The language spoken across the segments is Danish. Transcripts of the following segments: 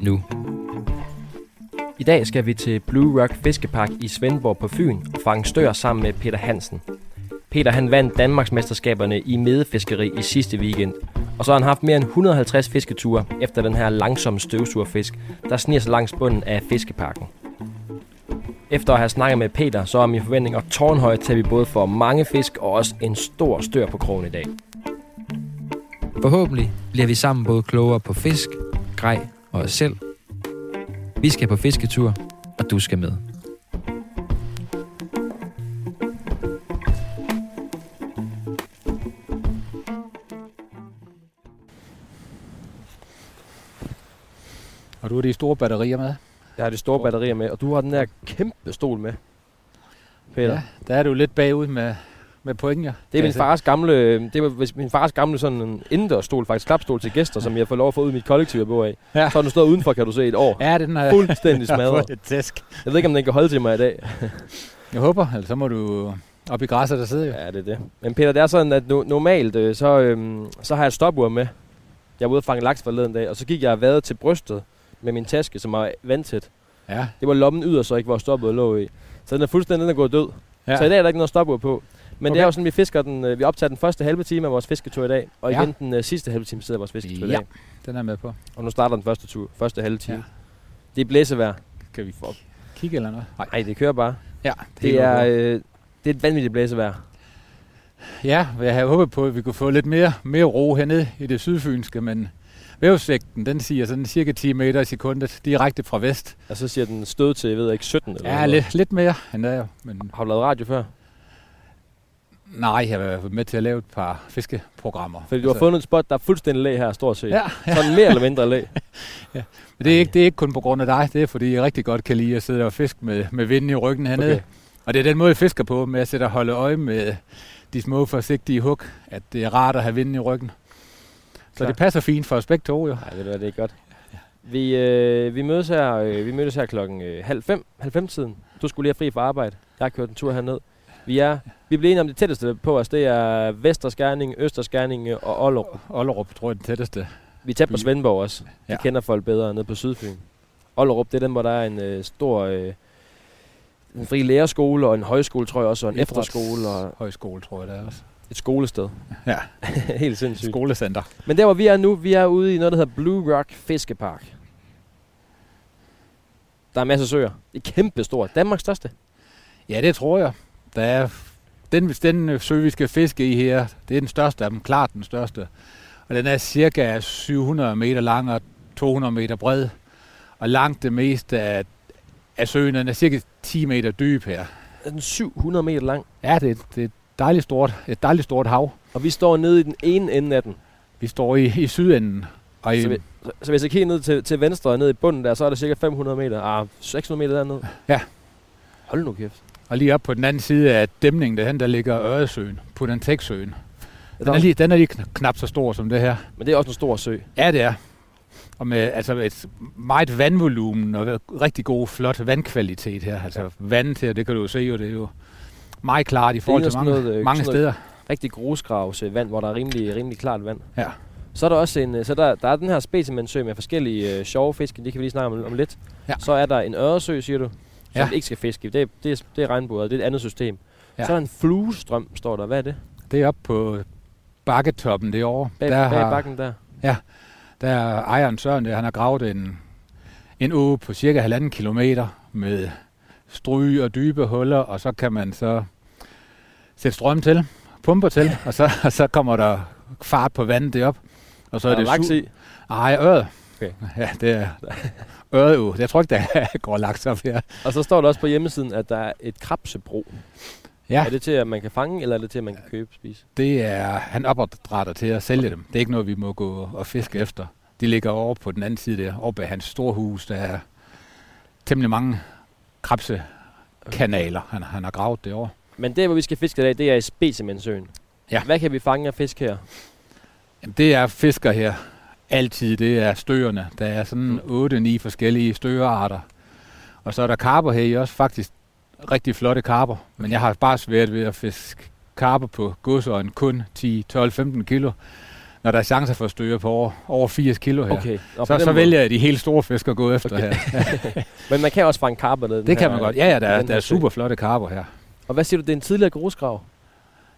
nu. I dag skal vi til Blue Rock Fiskepark i Svendborg på Fyn og fange stør sammen med Peter Hansen. Peter han vandt Danmarksmesterskaberne i medefiskeri i sidste weekend, og så har han haft mere end 150 fisketure efter den her langsomme støvsugerfisk, der sniger sig langs bunden af fiskeparken. Efter at have snakket med Peter, så er mine forventninger tårnhøje til, at vi både får mange fisk og også en stor stør på krogen i dag. Forhåbentlig bliver vi sammen både klogere på fisk, grej og os selv. Vi skal på fisketur, og du skal med. Og du har de store batterier med? Jeg har de store batterier med, og du har den der kæmpe stol med, Peter. Ja, der er du lidt bagud med, med point, ja. Det er min Altså, fars gamle, det var hvis min fars gamle sådan en indendørsstol, faktisk klapstol til gæster, som jeg får lov at få ud i mit kollektiv, jeg bor af. Ja. Så har den stået udenfor, kan du se, et år. Ja, den er Fuldstændig smadret. et tæsk. Jeg ved ikke, om den kan holde til mig i dag. Jeg håber, ellers så må du op i græsset, der sidder jo. Ja, det er det. Men Peter, det er sådan, at no- normalt, øh, så, øhm, så har jeg stopur med. Jeg var ude og fange laks forleden dag, og så gik jeg vadet til brystet med min taske, som var vandtæt. Ja, Det var lommen yderst, så ikke hvor stopuret lå i. Så den er fuldstændig den er gået død. Ja. Så i dag er der ikke noget stopur på. Men okay. det er jo sådan, vi fisker den, øh, vi optager den første halve time af vores fisketur i dag, og Ja. igen den øh, sidste halve time sidder vores fisketur i Ja. dag. den er med på. Og nu starter den første tur, første halve time. Ja. Det er blæsevejr. Kan vi få kigge eller noget? Nej. Det kører bare. Ja, Det er, helt øh, det er et vanvittigt blæsevejr. Ja, jeg havde håbet på, at vi kunne få lidt mere, mere ro hernede i det sydfynske, men vævsvægten, den siger sådan cirka 10 meter i sekundet, direkte fra vest. Og så siger den stød til, jeg ved ikke, 17 eller Ja, noget. lidt, lidt mere end der. Men Har du lavet radio før? Nej, jeg har været med til at lave et par fiskeprogrammer. Fordi du har fundet et spot, der er fuldstændig læ her, stort set. Ja, Sådan mere eller mindre læ. Men det er, ikke, det er ikke kun på grund af dig, det er fordi jeg rigtig godt kan lide at sidde og fiske med, med vinden i ryggen hernede. Okay. Og det er den måde, jeg fisker på, med at sætte og holde øje med de små forsigtige hug, at det er rart at have vinden i ryggen. Så Klar. det passer fint for os begge to jo. Nej, du hvad, det er godt. Vi, øh, vi mødes her, øh, vi mødes her klokken øh, halv fem, halv fem tiden. Du skulle lige have fri fra arbejde. Jeg har kørt en tur herned. Vi er, vi bliver enige om det tætteste på os. Det er Vesterskærning, Østerskærning øh, og Ollerup. Ollerup tror jeg er den tætteste. Vi er tæt på. Svendborg også. Vi Ja. kender folk bedre nede på Sydfyn. Ollerup, det er den, hvor der er en øh, stor øh, en fri lærerskole og en højskole, tror jeg også, og en Idræts- efterskole og Højskole, tror jeg, det er også. et skolested. Ja, Helt sindssygt. skolecenter. Men der, hvor vi er nu, vi er ude i noget, der hedder Blue Rock Fiskepark. Der er masser af søer. Det er kæmpe stort. Danmarks største. Ja, det tror jeg. Der er den, den øh, sø, vi skal fiske i her, det er den største af dem, klart den største. Og den er cirka 700 meter lang og 200 meter bred. Og langt det meste af, af søen, den er cirka 10 meter dyb her. Den er 700 meter lang. Ja, det, er- det er et dejligt stort, et dejligt stort hav. Og vi står nede i den ene ende af den. Vi står i, i sydenden. Og i, Så, vi, så, så hvis jeg kigger ned til, til venstre og ned i bunden der, så er der cirka 500 meter. Ah, 600 meter dernede. Ja. Hold nu kæft. Og lige op på den anden side af dæmningen, derhen, der ligger Øresøen, Pudanteksøen. Der Den er, lige, den er lige kn- knap så stor som det her. Men det er også en stor sø. Ja, det er. Og med altså et meget vandvolumen og rigtig god, flot vandkvalitet her. Altså vandet her, det kan du jo se, jo, det er jo meget klart i forhold til mange, noget, øh, mange steder. Rigtig grusgravs vand, hvor der er rimelig, rimelig klart vand. Ja. Så er der også en, øh, så der, der er den her specimensø med forskellige øh, sjove fisk, det kan vi lige snakke om, om lidt. Ja. Så er der en øresø, siger du, som Ja. ja. ikke skal fiske i. Det er, det er, det er regnbuet, det er et andet system. Ja. Ja. Så er der en fluestrøm, står der. Hvad er det? Det er oppe på bakketoppen det år. Bag, der, bag har, bakken der. der er ejeren Søren, der, han har gravet en, en å på cirka halvanden kilometer med stryge og dybe huller, og så kan man så sætte strøm til, pumper til, og så, og så kommer der fart på vandet derop. Og så er er det laks i. Ej, øret. Okay. Ja, det er øret jo. Jeg tror ikke, der går laks op her. Og så står der også på hjemmesiden, at der er et krabsebro. Ja, Er det til, at man kan fange, eller er det til, at man kan købe og spise? det er, han opdrætter til at sælge dem. Det er ikke noget, vi må gå og fiske efter. de ligger over på den anden side der, over bag hans store hus. Der er temmelig mange krabsekanaler, han, han har gravet derovre. Men det, hvor vi skal fiske i dag, det er i Specimensøen. Ja. Hvad kan vi fange af fisk her? Jamen, det er fisker her. Altid, det er støerne. Der er sådan Mm. 8-9 forskellige størearter. Og så er der karper her i også, faktisk rigtig flotte karper. Men jeg har bare svært ved at fiske karper på godsøjen kun 10, 12, 15 kilo. Når der er chancer for at støge på over, over 80 kilo her. Okay. Og Så, så måde. vælger jeg de helt store fisk at gå efter Okay. her. Men man kan også fange karper ned. Det kan man godt. Ja, ja, der, er- der er super flotte karper her. Og hvad siger du, det er en tidligere grusgrav?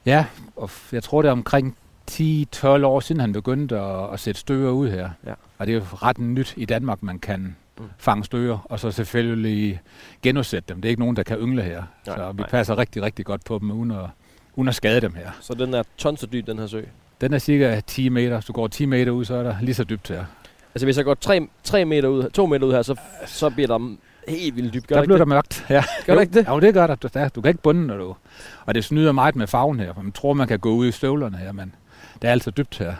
Ja, og jeg tror det er omkring 10-12 år siden han begyndte at, at sætte støger ud her. Ja. Og det er jo ret nyt i Danmark, man kan Mm. fange støger, og så selvfølgelig genudsætte dem. Det er ikke nogen, der kan yngle her. Nej, så vi nej. passer rigtig, rigtig godt på dem, uden at, uden at skade dem her. Så den er tons så dyb, den her sø. Den er cirka 10 meter. Hvis du går 10 meter ud, så er der lige så dybt her. Altså hvis jeg går 3, 3 meter ud, 2 meter ud her, så, så bliver der helt vildt dybt. Gør der det bliver der mørkt. Ja. Gør det ikke det? Jo, det gør der. du kan ikke bunde, når du... Og det snyder meget med farven her, for man tror, man kan gå ud i støvlerne her, men det er altså dybt her.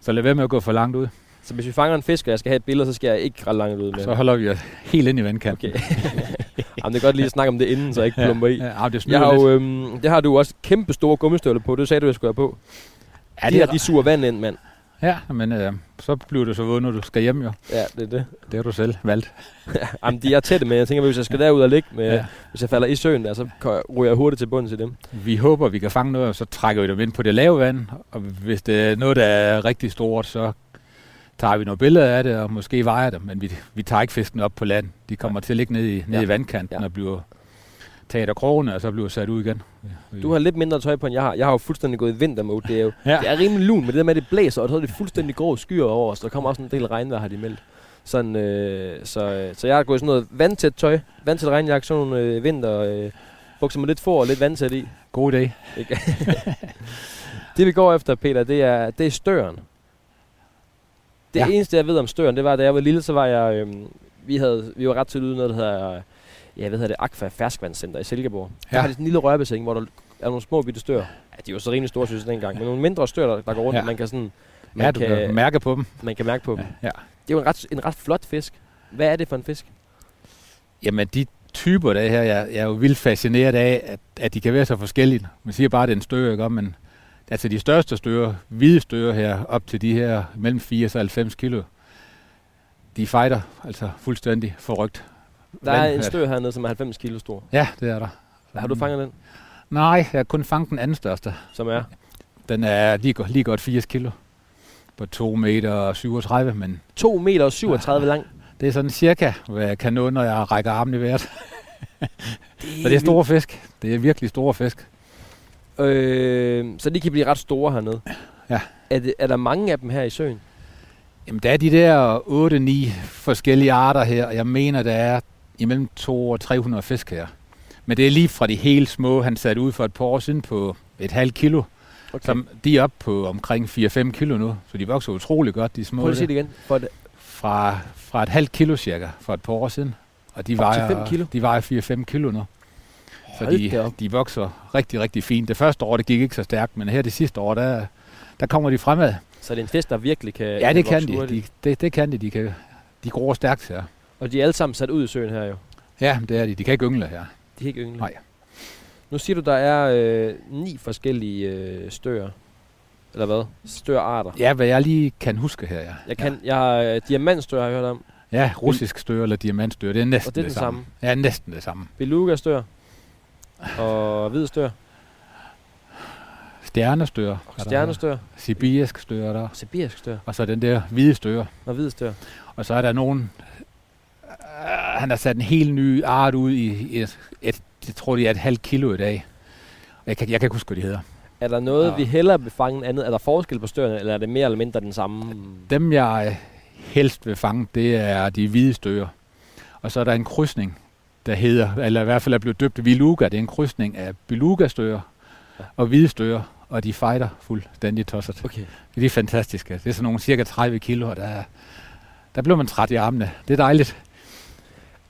Så lad være med at gå for langt ud. Så hvis vi fanger en fisk, og jeg skal have et billede, så skal jeg ikke ret langt ud med. Så holder vi os helt ind i vandkanten. Okay. Jamen, det er godt lige at snakke om det inden, så jeg ikke plumper i. Ja, ja, det Jeg har jo, øhm, det har du også kæmpe store gummistøvler på. Det sagde du, jeg skulle have på. Ja, de det her, er, de suger vand ind, mand. Ja, men øh, så bliver du så våd, når du skal hjem jo. Ja, det er det. Det har du selv valgt. Jamen, de er tætte, men jeg tænker, hvis jeg skal derud og ligge, med, ja. Ja. hvis jeg falder i søen, der, så ryger jeg hurtigt til bunden til dem. Vi håber, vi kan fange noget, og så trækker vi dem ind på det lave vand. Og hvis det er noget, der er rigtig stort, så tager vi nogle billeder af det, og måske vejer dem. Men vi, vi tager ikke fisken op på land. De kommer til at ligge ned i, ned Ja. i vandkanten Ja. og bliver af krogene, og så bliver sat ud igen. Du har lidt mindre tøj på, end jeg har. Jeg har jo fuldstændig gået i vintermode. Det er jo Ja. det er rimelig lun, men det der med, at det blæser, og så er det fuldstændig grå skyer over os. Der kommer også en del regn, der har de meldt. Sådan, øh, så, øh, så jeg har gået i sådan noget vandtæt tøj, vandtæt regnjakke, sådan nogle øh, vinter, øh, bukser med lidt for og lidt vandtæt i. God. Ikke? det vi går efter, Peter, det er, det er støren. Det ja. Eneste, jeg ved om støren, det var, da jeg var lille, så var jeg, øhm, vi, havde, vi var ret til ude noget, der hedder, ja, hvad hedder det, Aqua Ferskvandscenter i Silkeborg. Ja. Der har de sådan en lille rørbassin, hvor der er nogle små bitte stør. Ja, de var så rimelig store, synes jeg dengang, men nogle mindre stør, der, der går rundt, ja. Man kan sådan, man, Ja, du kan kan, mærke på dem. man kan mærke på dem. Ja. Det er jo en ret, en ret flot fisk. Hvad er det for en fisk? Jamen, de typer der her, jeg, jeg er jo vildt fascineret af, at, at de kan være så forskellige. Man siger bare, at det er en støger, ikke? men altså de største støger, hvide støger her, op til de her mellem 80 og 90 kilo, de fighter altså fuldstændig forrygt. Der er en stør hernede, som er 90 kilo stor. Ja, det er der. Har du fanget den, Nej, jeg har kun fanget den anden største. som er? Den er lige, go- lige godt 80 kilo på 2 meter og 37, men 2 meter og 37 lang. det er sådan cirka, hvad jeg kan nå, når jeg rækker armen i vejret. Det Så det er store fisk. Det er virkelig store fisk. Øh, så de kan blive ret store hernede. Ja. Er, det, er der mange af dem her i søen? Jamen, der er de der 8-9 forskellige arter her, og jeg mener, der er imellem 200 og 300 fisk her. Men det er lige fra de helt små, han satte ud for et par år siden på et halvt kilo, Okay. som de er oppe på omkring 4-5 kilo nu, så de vokser utrolig godt, de små. Prøv at sige det igen. For det, Fra, fra et halvt kilo cirka, for et par år siden. Og de vejer, kilo? De vejer 4-5 kilo nu. Så Hold de, de vokser rigtig, rigtig fint. Det første år, det gik ikke så stærkt, men her det sidste år, der, der kommer de fremad. så det er en fisk, der virkelig kan Ja, det kan de. de det, det kan de. De, kan, de gror stærkt her. Og de er alle sammen sat ud i søen her jo. Ja, det er de. De kan ikke yngle her. De er ikke yngle. Nej. Nu siger du, der er øh, ni forskellige øh, stør. Eller hvad? Størarter. Ja, hvad jeg lige kan huske her, ja. Jeg, kan, jeg har øh, diamantstør, har jeg hørt om. Ja, russisk stør eller diamantstør, det er næsten Og det er det samme. Ja, næsten det samme. Beluga-stør. Og hvid stør. Stjernestør. Og er stjernestør. Sibirisk stør er der. Sibirisk stør. Og så den der hvide stør. Og hvid stør. Og så er der nogen... Uh, han har sat en helt ny art ud i, i et, et, jeg tror det er et halvt kilo i dag. Jeg kan, jeg kan ikke huske, hvad de hedder. Er der noget, Ja. vi hellere vil fange andet? Er der forskel på størene, eller er det mere eller mindre den samme? Dem, jeg helst vil fange, det er de hvide støger. Og så er der en krydsning, der hedder, eller i hvert fald er blevet døbt Viluga. Det er en krydsning af beluga-støger Ja. og hvide støger, og de fighter fuldstændig tosset. Okay. De er fantastiske. Det er sådan nogle cirka 30 kilo, og der, er- der bliver man træt i armene. Det er dejligt.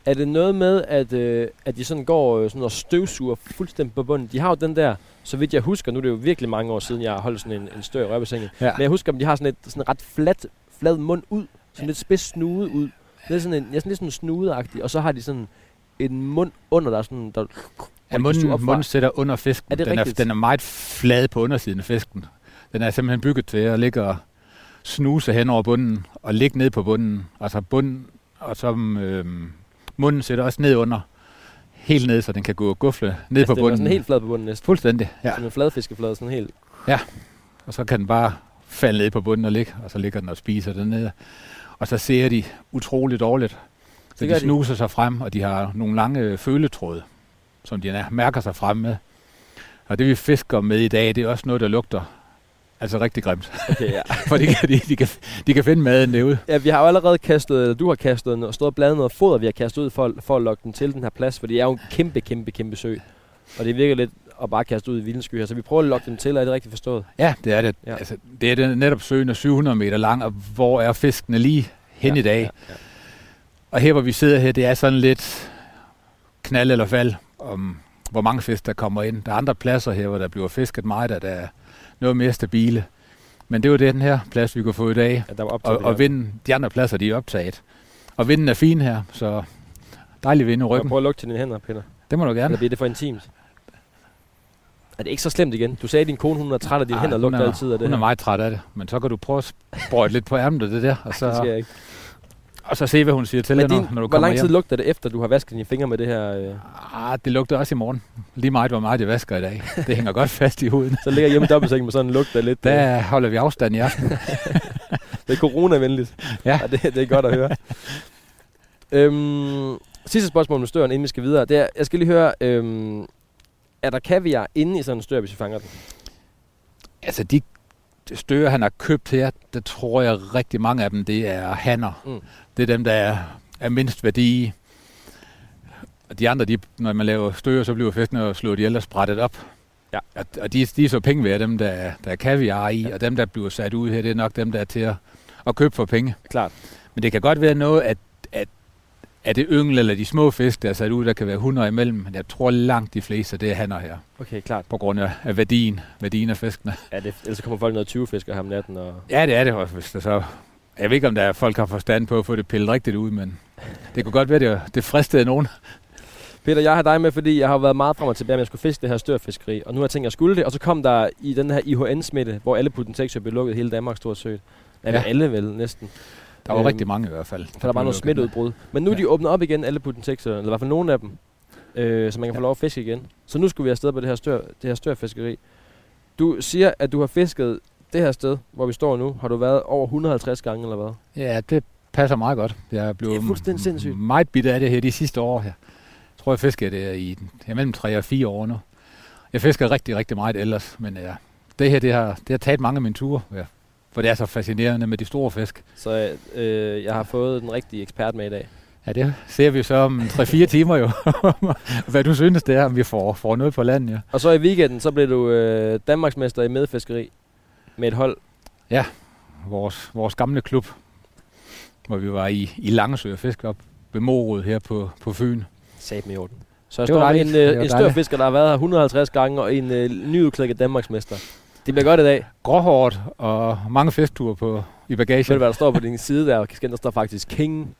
Er det noget med, at, øh, at de sådan går øh, sådan og støvsuger fuldstændig på bunden? De har jo den der, så vidt jeg husker, nu er det jo virkelig mange år siden, jeg har holdt sådan en, en stør i. Ja. Men jeg husker, at de har sådan et sådan ret fladt, flad mund ud, sådan lidt spids snude ud. Det er sådan en, ja, sådan lidt sådan snudeagtig, og så har de sådan en mund under, der er sådan, der, Ja, munden, munden sætter under fisken. Er det den, er, den er meget flad på undersiden af fisken. Den er simpelthen bygget til at ligge og snuse hen over bunden og ligge ned på bunden. Altså bunden, og så øhm, munden sætter også ned under. Helt ned, så den kan gå og gufle ned altså, på den er bunden. sådan helt flad på bunden næsten. Fuldstændig, ja. Som en fladfiskeflade, sådan helt. Og så kan den bare falde ned på bunden og ligge, og så ligger den og spiser den ned. Og så ser de utroligt dårligt. Så de de. snuser sig frem, og de har nogle lange føletråde, som de mærker sig frem med. Og det vi fisker med i dag, det er også noget, der lugter altså rigtig grimt. Okay, ja. For de kan, de, de, kan, de kan finde maden derude. ja, vi har jo allerede kastet, eller du har kastet og stået og bladet noget foder, vi har kastet ud for, for at lokke den til den her plads, for det er jo en kæmpe, kæmpe, kæmpe sø. Og det virker lidt at bare kaste ud i vildens skyer, så vi prøver at lokke dem til, er det rigtigt forstået? Ja, det er det. Ja. Altså, det er det netop søen er 700 meter lang, og hvor er fiskene lige hen ja, i dag. Ja, ja. Og her, hvor vi sidder her, det er sådan lidt knald eller fald om, hvor mange fisk, der kommer ind. Der er andre pladser her, hvor der bliver fisket meget, og der er noget mere stabile. Men det var det, den her plads, vi kunne få i dag. ja der var op Og, og vinden, de andre pladser, de er optaget. Og vinden er fin her, så dejlig vind i ryggen. Prøv at lugte til dine hænder, Peter. Det må du gerne. Eller bliver det for intimt? Er det ikke så slemt igen? Du sagde, at din kone hun er træt af dine Ej, hænder hun lugter er- altid af det Hun er meget træt af det. Men så kan du prøve at sprøjte lidt på ærmet det der, og Det skal så, jeg ikke. Og så se, hvad hun siger til Men dig, når, når du hvor kommer lang tid hjem. lugter det efter, du har vasket dine fingre med det her? Øh? Ah, det lugter også i morgen. Lige meget, hvor meget jeg vasker i dag. Det hænger godt fast i huden. Så ligger hjemme i dobbeltsengen med sådan en lugt, der er lidt... Øh, Der holder vi afstand i aften. det er coronavenligt. Ja. Og det, det er godt at høre. øhm, sidste spørgsmål med støren, inden vi skal videre. Det er, jeg skal lige høre, øhm, er der kaviar inde i sådan en stør, hvis vi fanger den? Altså, de støger, han har købt her, der tror jeg rigtig mange af dem, det er hanner. Mm. Det er dem, der er, er mindst værdi. Og de andre, de, når man laver støger, så bliver fiskene jo slået ihjel og sprættet op. Ja. Og, og de, de er så penge værd, dem der, er- der er kaviar i, ja. og dem, der bliver sat ud her, det er nok dem, der er til at, at købe for penge. Klart. Men det kan godt være noget, at, at det yngle eller de små fisk, der er sat ud, der kan være 100 imellem, men jeg tror langt de fleste, det er hanner her, Okay, klart. på grund af, af værdien, værdien af fiskene. Ja, det, ellers kommer folk noget 20 fisker her om natten. Og... Ja, det er det også, hvis det så... Jeg ved ikke, om der er folk, har forstand på at få det pillet rigtigt ud, men det kunne godt være, det, det fristede nogen. Peter, jeg har dig med, fordi jeg har været meget frem og tilbage, om jeg skulle fiske det her størfiskeri. Og nu har jeg tænkt, at jeg skulle det. Og så kom der i den her IHN-smitte, hvor alle potentialer blev lukket hele Danmark stort set. Ja, Ja. alle vel næsten. Der var Øhm, rigtig mange i hvert fald. For der var noget smitteudbrud. Men nu er de Ja. åbnet op igen, alle potentialer, eller i hvert fald nogle af dem. Øh, så man kan få Ja. lov at fiske igen. Så nu skulle vi afsted på det her, stør, det her størfiskeri. Du siger, at du har fisket det her sted, hvor vi står nu, har du været over 150 gange, eller hvad? Ja, det passer meget godt. Jeg er blevet Det er fuldstændig sindssygt. meget bidt af det her de sidste år her. Jeg tror, jeg fisker det i ja, mellem 3 og 4 år nu. Jeg fisker rigtig, rigtig meget ellers, men ja, det her, det har, det har taget mange af mine ture. Ja. For det er så fascinerende med de store fisk. Så øh, jeg har fået den rigtige ekspert med i dag. Ja, det ser vi så om 3-4 timer jo. Hvad du synes, det er, om vi får, får noget på landet, ja. Og så i weekenden, så blev du øh, Danmarksmester i medfiskeri med et hold. vores, vores gamle klub, hvor vi var i, i Langesø og fiske op ved Morud her på, på Fyn. Sat med orden. Så jeg står med dejligt. en, øh, en størfisker, der har været her 150 gange, og en øh, nyudklækket Danmarksmester. Det bliver godt i dag. Gråhårdt og mange fiskture på, i Ved bagagen. du, hvad der står på din side der? Kasket, der står faktisk King.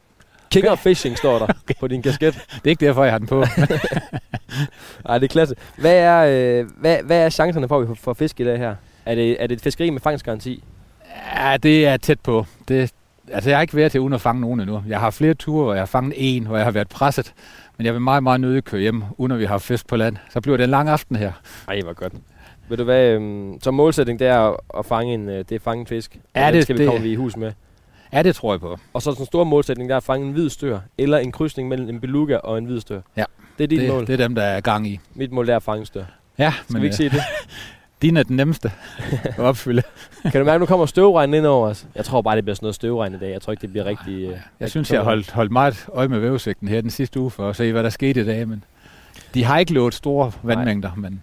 King of Fishing står der okay. på din kasket. Det er ikke derfor, jeg har den på. Ej, det er klasse. Hvad er, øh, hvad, hvad er chancerne for, at vi får- fisk i dag her? Er det, er det et fiskeri med fangstgaranti? ja, det er tæt på. Det, altså, jeg har ikke været til uden at fange nogen endnu. Jeg har flere ture, hvor jeg har fanget en, hvor jeg har været presset. Men jeg vil meget, meget nødig køre hjem, uden at vi har fisk på land. Så bliver det en lang aften her. Ej, hvor godt. Ved du hvad, øhm, så målsætning det er at, at fange en, øh, det er at fange en fisk. Den det- skal vi det- komme vi i hus med. Ja, det tror jeg på. Og så den store målsætning, der er at fange en hvid stør, eller en krydsning mellem en beluga og en hvid stør. Ja. Det er dit Det, mål. det er dem, der er gang i. Mit mål er at fange en stør. Ja, Skal vi ikke øh, sige det? din er den nemmeste at opfylde. kan du mærke, nu kommer støvregn ind over os? Jeg tror bare, det bliver sådan noget støvregn i dag. Jeg tror ikke, det bliver rigtig... Øh, Jeg rigtig synes, jeg har holdt, holdt meget øje med vævesigten her den sidste uge, for at se, hvad der skete i dag. Men de har ikke lovet store vandmængder, men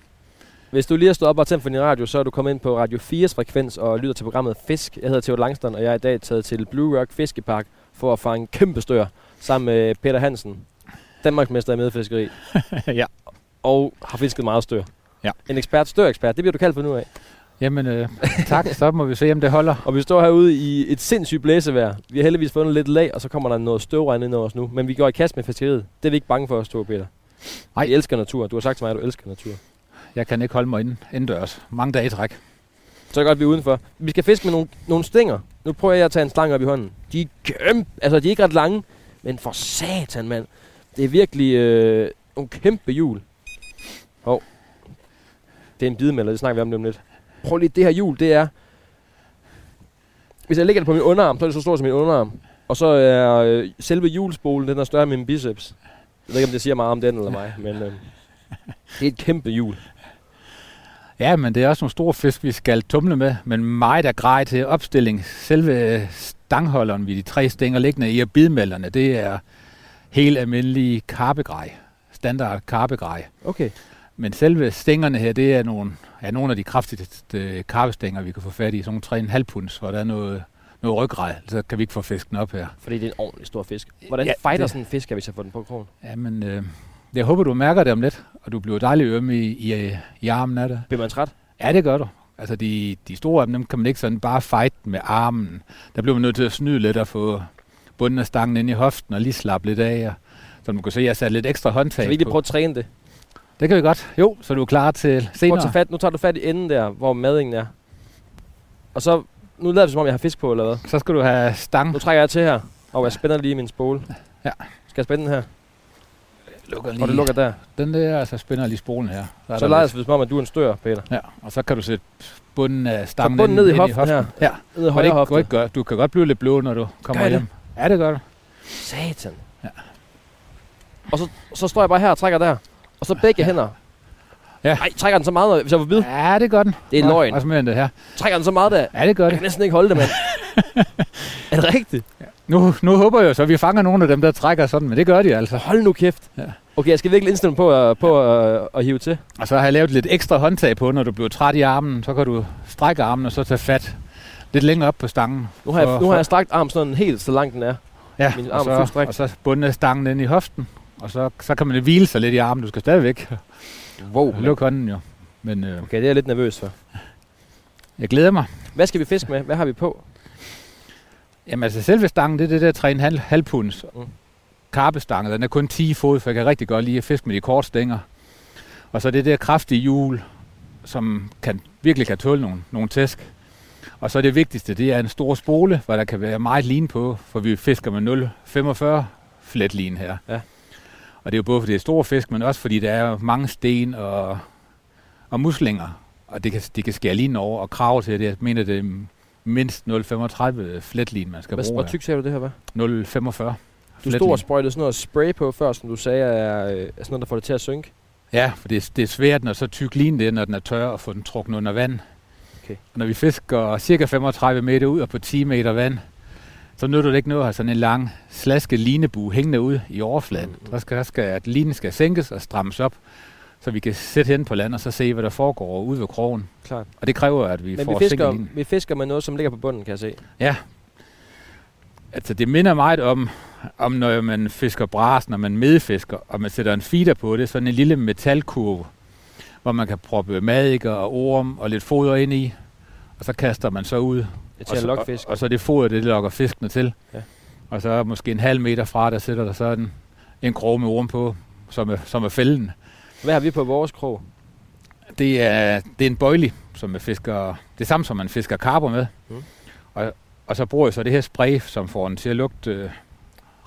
Hvis du lige har stået op og tændt for din radio, så er du kommet ind på Radio 4's frekvens og lytter til programmet Fisk. Jeg hedder Theo Langstrand, og jeg er i dag taget til Blue Rock Fiskepark for at fange kæmpe stør sammen med Peter Hansen, Danmarksmester i medfiskeri, ja. og har fisket meget stør. Ja. En ekspert, størekspert, det bliver du kaldt for nu af. Jamen, øh, tak. Så må vi se, om det holder. Og vi står herude i et sindssygt blæsevejr. Vi har heldigvis fundet lidt lag, og så kommer der noget støvregn ind over os nu. Men vi går i kast med fiskeriet. Det er vi ikke bange for os to, Peter. Nej. Vi elsker natur. Du har sagt til mig, at du elsker natur. Jeg kan ikke holde mig inden, indendørs. Mange dage i træk. Så er det godt, vi er udenfor. Vi skal fiske med nogle, nogle stænger. Nu prøver jeg at tage en slange op i hånden. De er kæmpe. Altså, de er ikke ret lange. Men for satan, mand. Det er virkelig øh, nogle kæmpe hjul. Hov. Det er en bidemælder, det snakker vi om lige om lidt. Prøv lige, det her hjul, det er... Hvis jeg lægger det på min underarm, så er det så stort som min underarm. Og så er øh, selve hjulspolen, den er større end min biceps. Jeg ved ikke, om det siger meget om den eller mig, men øh, det er et kæmpe hjul. Ja, men det er også nogle store fisk, vi skal tumle med, men meget er grej til opstilling. Selve stangholderen ved de tre stænger liggende i og bidmelderne, det er helt almindelige karpegrej. Standard karpegrej. Okay. Men selve stængerne her, det er nogle, er nogle af de kraftigste karpestænger, vi kan få fat i. Sådan nogle 3,5 punds, hvor der er noget, noget ryggrad, så kan vi ikke få fisken op her. Fordi det er en ordentlig stor fisk. Hvordan Ja, ja, fighter det- sådan en fisk, hvis jeg får den på krogen? Jamen, øh, jeg håber, du mærker det om lidt, og du bliver dejligt ømme i, i, i armen af det. Bliver man træt? Ja, det gør du. Altså, de, de store af dem, dem kan man ikke sådan bare fight med armen. Der bliver man nødt til at snyde lidt og få bunden af stangen ind i hoften og lige slappe lidt af. Og, som du kan se, jeg satte lidt ekstra håndtag Kan vi lige prøve at træne det? Det kan vi godt. Jo, så du er klar til Prøv at senere. fat. Nu tager du fat i enden der, hvor madingen er. Og så, nu lader det som om, jeg har fisk på, eller hvad? Så skal du have stang. Nu trækker jeg til her, og jeg spænder lige min spole. Ja. Skal jeg spænde den her? Lukker Og det lukker der. Den der, så spænder jeg lige spolen her. er Så der leger jeg som om, at du er en stør, Peter. Ja, og så kan du sætte bunden af stangen bunden ind- ned i ind hoften her. Ja, Ned i højre det hofte. ikke godt. Du kan godt blive lidt blå, når du kommer Gør jeg hjem. Ja, det gør du. Satan. Ja. Og så, så står jeg bare her og trækker der. Og så begge hænder. Ja. Ej, trækker den så meget, når- hvis jeg får bid. Ja, det gør den. Det er Nå, løgn. Også mere end det her. Trækker den så meget der. Ja, det gør Jeg det. kan næsten ikke holde det, mand. er det rigtigt? Nu, nu håber jeg så, at vi fanger nogle af dem, der trækker sådan, men det gør de altså. Hold nu kæft. Ja. Okay, jeg skal virkelig indstille mig på, at, på at, at hive til. Og så har jeg lavet lidt ekstra håndtag på, når du bliver træt i armen. Så kan du strække armen og så tage fat lidt længere op på stangen. Nu har, jeg, For- nu har jeg strakt arm sådan helt så langt den er. Ja, min og arm fuldt så, og så bundet stangen ind i hoften. Og så, så kan man hvile sig lidt i armen. Du skal stadigvæk Wow. lukke hånden jo. Men øh, Okay, det er jeg lidt nervøs for. jeg glæder mig. Hvad skal vi fiske med? Hvad har vi på? Jamen altså selve stangen, det er det der 3,5 halv punds. Mm. Karpestangen, den er kun 10 fod, for jeg kan rigtig godt lide at fiske med de korte stænger. Og så det der kraftige hjul, som kan, virkelig kan tåle nogle, nogle tæsk. Og så det vigtigste, det er en stor spole, hvor der kan være meget lin på, for vi fisker med 0,45 flet lin her. Ja. Og det er jo både fordi det er store fisk, men også fordi der er mange sten og, og muslinger. Og det kan, de kan skære linen over og krave til det. Jeg mener, det mindst 0,35 fletlin, man skal Hvad, bruge. hvor tyk sagde du det her var? 0,45. Du stod og sprøjtede sådan noget spray på før, som du sagde er, øh, er sådan noget, der får det til at synke. Ja, for det, er- det er svært, når så tyk lin det er, når den er tør, at få den trukket under vand. Okay. Og når vi fisker cirka 35 meter ud og på 10 meter vand, så nytter det ikke noget at have sådan en lang slaske linebu hængende ud i overfladen. Mm, mm. Der skal, der skal, at linen skal sænkes og strammes op, så vi kan sætte hen på land og så se, hvad der foregår ude ved krogen. Klart. Og det kræver, at vi Men får vi fisker, linen. vi fisker med noget, som ligger på bunden, kan jeg se. Altså, det minder meget om, om når man fisker bras, når man medfisker, og man sætter en feeder på det, sådan en lille metalkurve, hvor man kan proppe madikker og orm og lidt foder ind i, og så kaster man så ud. Og, til at så, og, og så det foder, det lokker fiskene til. Ja. Og så måske en halv meter fra, der sætter der sådan en krog med orm på, som er, som er fælden. Hvad har vi på vores krog? Det er, det er en bøjlig, som man fisker, det er samme som man fisker karper med. Mm. Og, og så bruger jeg så det her spray, som får den til at lugte øh,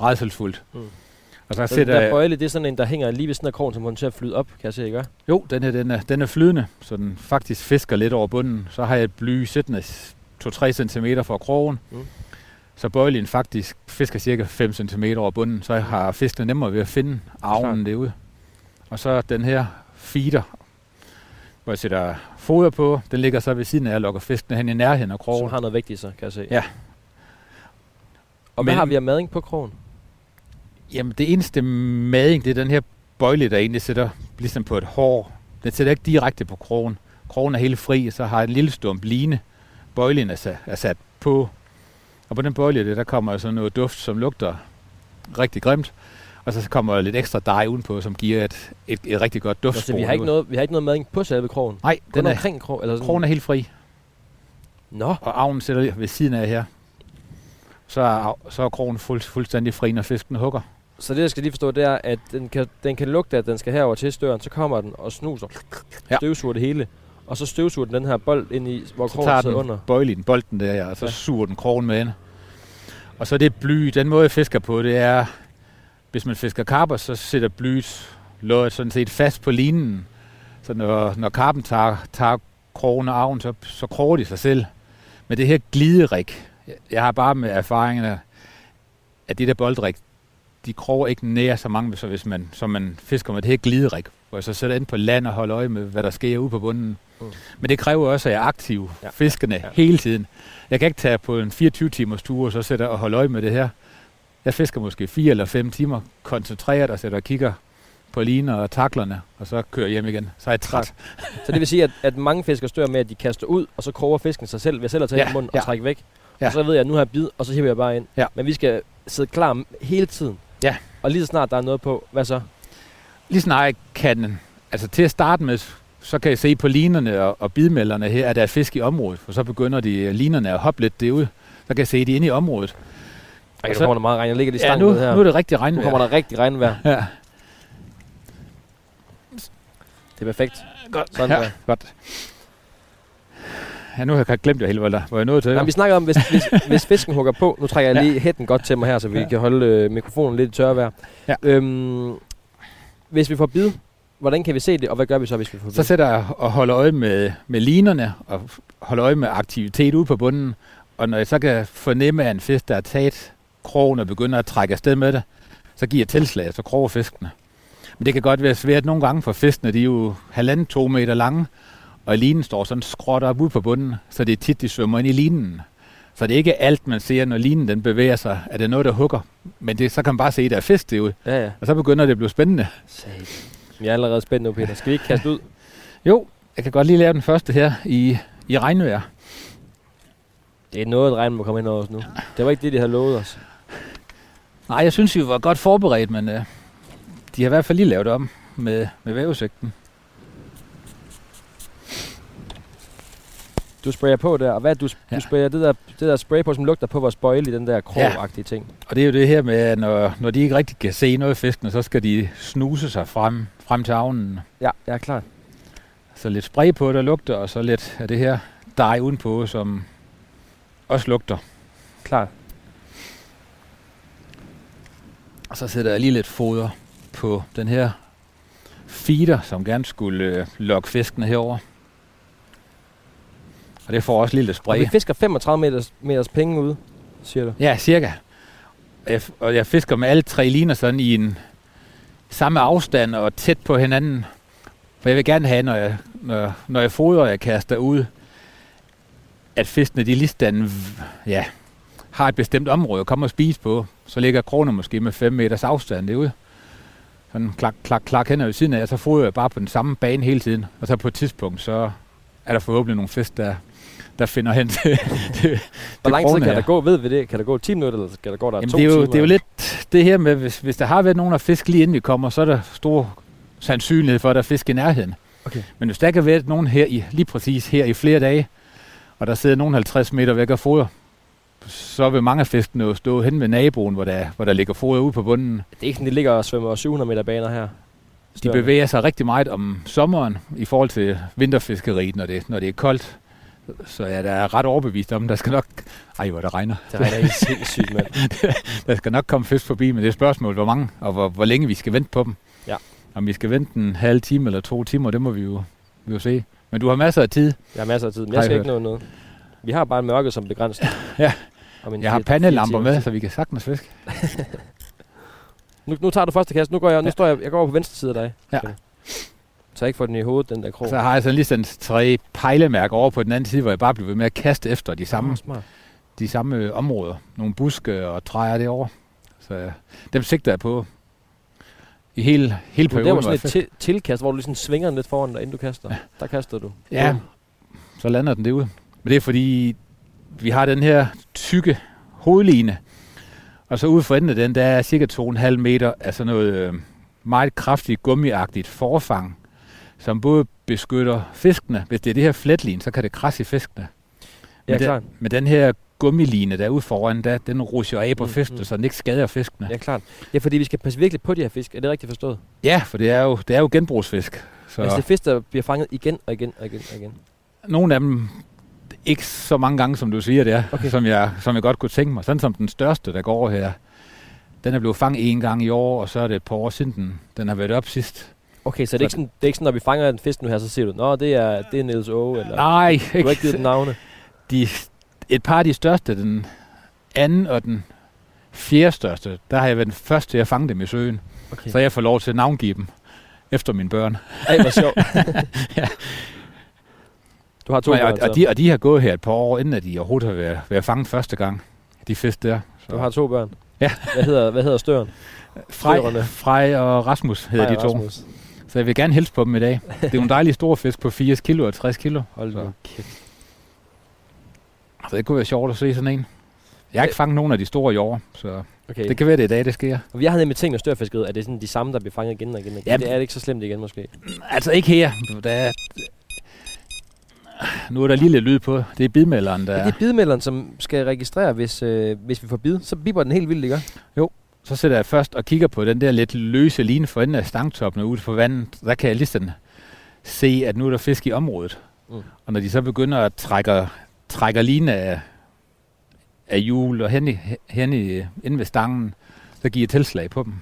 redselsfuldt. Mm. Og så Så den sætter der jeg, bøjle, det er sådan en, der hænger lige ved siden af krogen, som får den til at flyde op, kan jeg se, ikke? jo, den her, den er, den er flydende, så den faktisk fisker lidt over bunden. Så har jeg et bly siddende 2-3 cm fra krogen. Mm. Så bøjlen faktisk fisker cirka 5 cm over bunden, så har fiskene nemmere ved at finde arven derude. Og så den her feeder, hvor jeg sætter foder på, den ligger så ved siden af og lokker fiskene hen i nærheden af Som krogen. har noget i sig, kan jeg se. Ja. Og hvad Men- har vi af mading på krogen? Jamen det eneste mading, det er den her bøjle, der egentlig sætter ligesom på et hår. Den sætter ikke direkte på krogen. Krogen er helt fri, så har en lille stump line. Bøjlen er sat, er sat på. Og på den bøjle, der, der kommer så noget duft, som lugter rigtig grimt. Og så kommer lidt ekstra dej udenpå, som giver et, et, et rigtig godt duftspor. så vi har ikke noget, vi har ikke noget mading på selve krogen? Nej, den er, omkring krog, eller sådan? krogen er helt fri. Nå, og avnen sætter ved siden af her. Så er, så er krogen fuld, fuldstændig fri, når fisken hugger. så det jeg skal lige forstå, det er, at den kan, den kan lugte, at den skal herover til støren, så kommer den og snuser, Ja. støvsuger det hele, og så støvsuger den den her bold ind i, hvor Så krogen tager sidder den under. bøjlen, bolden der, ja, og så ja. suger den krogen med ind. Og så det bly, den måde jeg fisker på, det er, hvis man fisker karper, så sætter blyet låget sådan set fast på linen. Så når, når karpen tager, tager krogen og arven, så, så kroger de sig selv. Men det her gliderik, jeg- har bare med erfaringerne, at det der boldrik, de kroger ikke nær så mange, så hvis man, som man fisker med det her gliderik, hvor jeg så sætter ind på land og holder øje med, hvad der sker ude på bunden. Mm. Men det kræver også, at jeg er aktiv Ja. fiskende Ja. hele tiden. Jeg kan ikke tage på en 24 timers tur og så sætte og holde øje med det her. Jeg fisker måske 4 eller 5 timer, koncentreret og sætter og kigger på liner og taklerne, og så kører jeg hjem igen. Så er jeg træt. Så det vil sige, at, at mange fiskere stør med, at de kaster ud, og så kroger fisken sig selv ved selv at tage ja, i munden og ja. trække væk. Ja. Og så ved jeg, at nu har jeg bid, og så hiver jeg bare ind. Ja. Men vi skal sidde klar hele tiden. Ja. Og lige så snart der er noget på, hvad så? Lige snart jeg kan, altså til at starte med, så kan jeg se på linerne og, og bidmelderne her, at der er fisk i området, for så begynder de linerne at hoppe lidt derud. Så kan jeg se, at de er inde i området. Ej, nu kommer der meget regn. Jeg ligger lige Ja, nu, her. nu er det rigtig nu regnvejr. kommer der rigtig regnvejr. Ja, Det er perfekt. godt. Sådan ja, der. godt. Ja, nu har jeg glemt det hele, hvor der hvor jeg nåede til. Jamen, vi snakker om, hvis, hvis, hvis fisken hugger på. Nu trækker jeg lige hætten godt til mig her, så vi Ja. kan holde øh, mikrofonen lidt i tørvejr. Ja. Øhm, hvis vi får bid, hvordan kan vi se det, og hvad gør vi så, hvis vi får bid? Så sætter jeg og holder øje med, med linerne, og holder øje med aktivitet ude på bunden. Og når jeg så kan fornemme, at en fisk, der er taget krogen og begynder at trække afsted med det, så giver tilslag, så kroger fiskene. Men det kan godt være svært nogle gange, for fiskene de er jo halvanden, to meter lange, og linen står sådan skråt op ude på bunden, så det er tit, de svømmer ind i linen. Så det er ikke alt, man ser, når linen den bevæger sig, at det er noget, der hugger. Men det, så kan man bare se, at der er fisk derude, Ja, ja. og så begynder det at blive spændende. Satan. Jeg er allerede spændt nu, Peter. Skal vi ikke kaste ud? Jo, jeg kan godt lige lave den første her i, i regnvejr. Det er noget, regn må komme ind over os nu. Det var ikke det, de havde lovet os. Nej, jeg synes, vi var godt forberedt, men øh, de har i hvert fald lige lavet om med, med vævesigten. Du sprayer på der, og hvad du, ja. Ja. du sprayer det der, det der spray på, som lugter på vores bøjle i den der krogagtige ting. Og det er jo det her med, at når, når de ikke rigtig kan se noget af fiskene, så skal de snuse sig frem, frem til avnen. Ja, er klar. Så lidt spray på, der lugter, og så lidt af det her dej udenpå, som også lugter. Klar. Og så sætter jeg lige lidt foder på den her feeder, som gerne skulle øh, lokke fiskene herover. Og det får også lige lidt Og spray. vi fisker 35 meters, meters penge ude, siger du. Ja, cirka. Og jeg, og jeg fisker med alle tre liner sådan i en samme afstand og tæt på hinanden. For jeg vil gerne have, når jeg, når, når jeg fodrer og jeg kaster ud, at fiskene de lige stand, ja, har et bestemt område at komme og spise på. Så ligger kroner måske med 5 meters afstand derude. Sådan klak, klak, klak hen ved siden af, og så fodrer jeg bare på den samme bane hele tiden. Og så på et tidspunkt, så er der forhåbentlig nogle fisk, der, der finder hen til, til Hvor lang tid kan her. der gå, ved vi det? Kan der gå 10 minutter, eller skal der gå der Jamen, to det, er jo, timer? det er jo lidt det her med, hvis, hvis der har været nogen af fisk lige inden vi kommer, så er der stor sandsynlighed for, at der er fisk i nærheden. Okay. Men hvis der ikke har været nogen her i, lige præcis her i flere dage, og der sidder nogen 50 meter væk og foder, så vil mange af fiskene jo stå hen ved naboen, hvor der, hvor der ligger foder ude på bunden. Det er ikke sådan, de ligger og svømmer 700 meter baner her. De Større. bevæger sig rigtig meget om sommeren i forhold til vinterfiskeriet, når det, når det er koldt. Så ja, der er ret overbevist om, der skal nok... Ej, hvor det regner. Det regner helt sindssygt, mand. Der skal nok komme fisk forbi, men det er spørgsmål, hvor mange og hvor, hvor længe vi skal vente på dem. Ja. Om vi skal vente en halv time eller to timer, det må vi jo, vi jo se. Men du har masser af tid. Jeg har masser af tid, men jeg skal ikke nå noget. Vi har bare mørket som begrænsning. Ja. Om Jeg har pandelamper med, så vi kan sagtens fiske. Nu, nu tager du første kast. Nu går jeg, nu Ja. står jeg, jeg går over på venstre side af dig. Ja. Okay. Så jeg ikke får den i hovedet, den der krog. Så har jeg sådan lige sådan tre pejlemærker over på den anden side, hvor jeg bare bliver ved med at kaste efter de samme, smart. de samme øh, områder. Nogle buske og træer derovre. Så øh, dem sigter jeg på i hele, hele Du, det perioden. var sådan et til, tilkast, hvor du ligesom svinger den lidt foran dig, inden du kaster. Ja. Der kaster du. Ja, så lander den derude. Men det er fordi, vi har den her tykke hovedline, og så ude for enden af den, der er cirka 2,5 meter af sådan noget øh, meget kraftigt gummiagtigt forfang, som både beskytter fiskene. Hvis det er det her fletlin, så kan det krasse i fiskene. Ja, Men det- klart. Med den her gummiline, der er ude foran, der, den rusher af på Mm, fiskene, mm. så den ikke skader fiskene. Ja, klart. Ja, fordi vi skal passe virkelig på de her fisk. Er det rigtigt forstået? Ja, for det er jo, det er jo genbrugsfisk. Så. Altså det er fisk, der bliver fanget igen og igen og igen og igen. nogle af dem, ikke så mange gange, som du siger det er, Okay. som, jeg, som jeg godt kunne tænke mig. Sådan som den største, der går her, den er blevet fanget en gang i år, og så er det et par år siden, den, den har været op sidst. Okay, så det er, Så- ikke sådan, det er ikke sådan, når vi fanger en fisk nu her, så siger du, Nå, det er, det er Niels Åge, eller... Nej, Du har ikke givet den navne. de, et par af de største, den anden og den fjerde største, der har jeg været den første til at fange dem i søen. Okay. Så jeg får lov til at navngive dem efter mine børn. Ej, hvor sjovt. Ja. Du har to og, børn, og, så. og, de, og de har gået her et par år, inden at de overhovedet har været, været fanget første gang. De fisk der. Du har to børn. Ja. Hvad hedder, hvad hedder støren? Frej, Støverne. Frej og Rasmus hedder Hej, de to. Rasmus. Så jeg vil gerne hilse på dem i dag. Det er nogle dejlige store fisk på 80 kilo og 60 kilo. Hold Så. nu kæft. Så det kunne være sjovt at se sådan en. Jeg har ikke fanget nogen af de store i år, så Okay. det kan være, det er i dag, det sker. Og jeg havde nemlig tænkt med størfiskeriet, at det er sådan de samme, der bliver fanget igen og igen og igen. Ja, det er ikke så slemt igen, måske. Altså ikke her. Der er, nu er der lige lidt lyd på. Det er bidmelderen, der Ja. Det er bidmelderen, som skal registrere, hvis, øh, hvis vi får bid. Så biber den helt vildt, ikke? Så sætter jeg først og kigger på den der lidt løse line for enden af stangtoppen ude på vandet. Der kan jeg lige sådan se, at nu er der fisk i området. Mm. Og når de så begynder at trække, trække line af, af hjul og hen, i, hen i, inde ved stangen, så giver jeg tilslag på dem.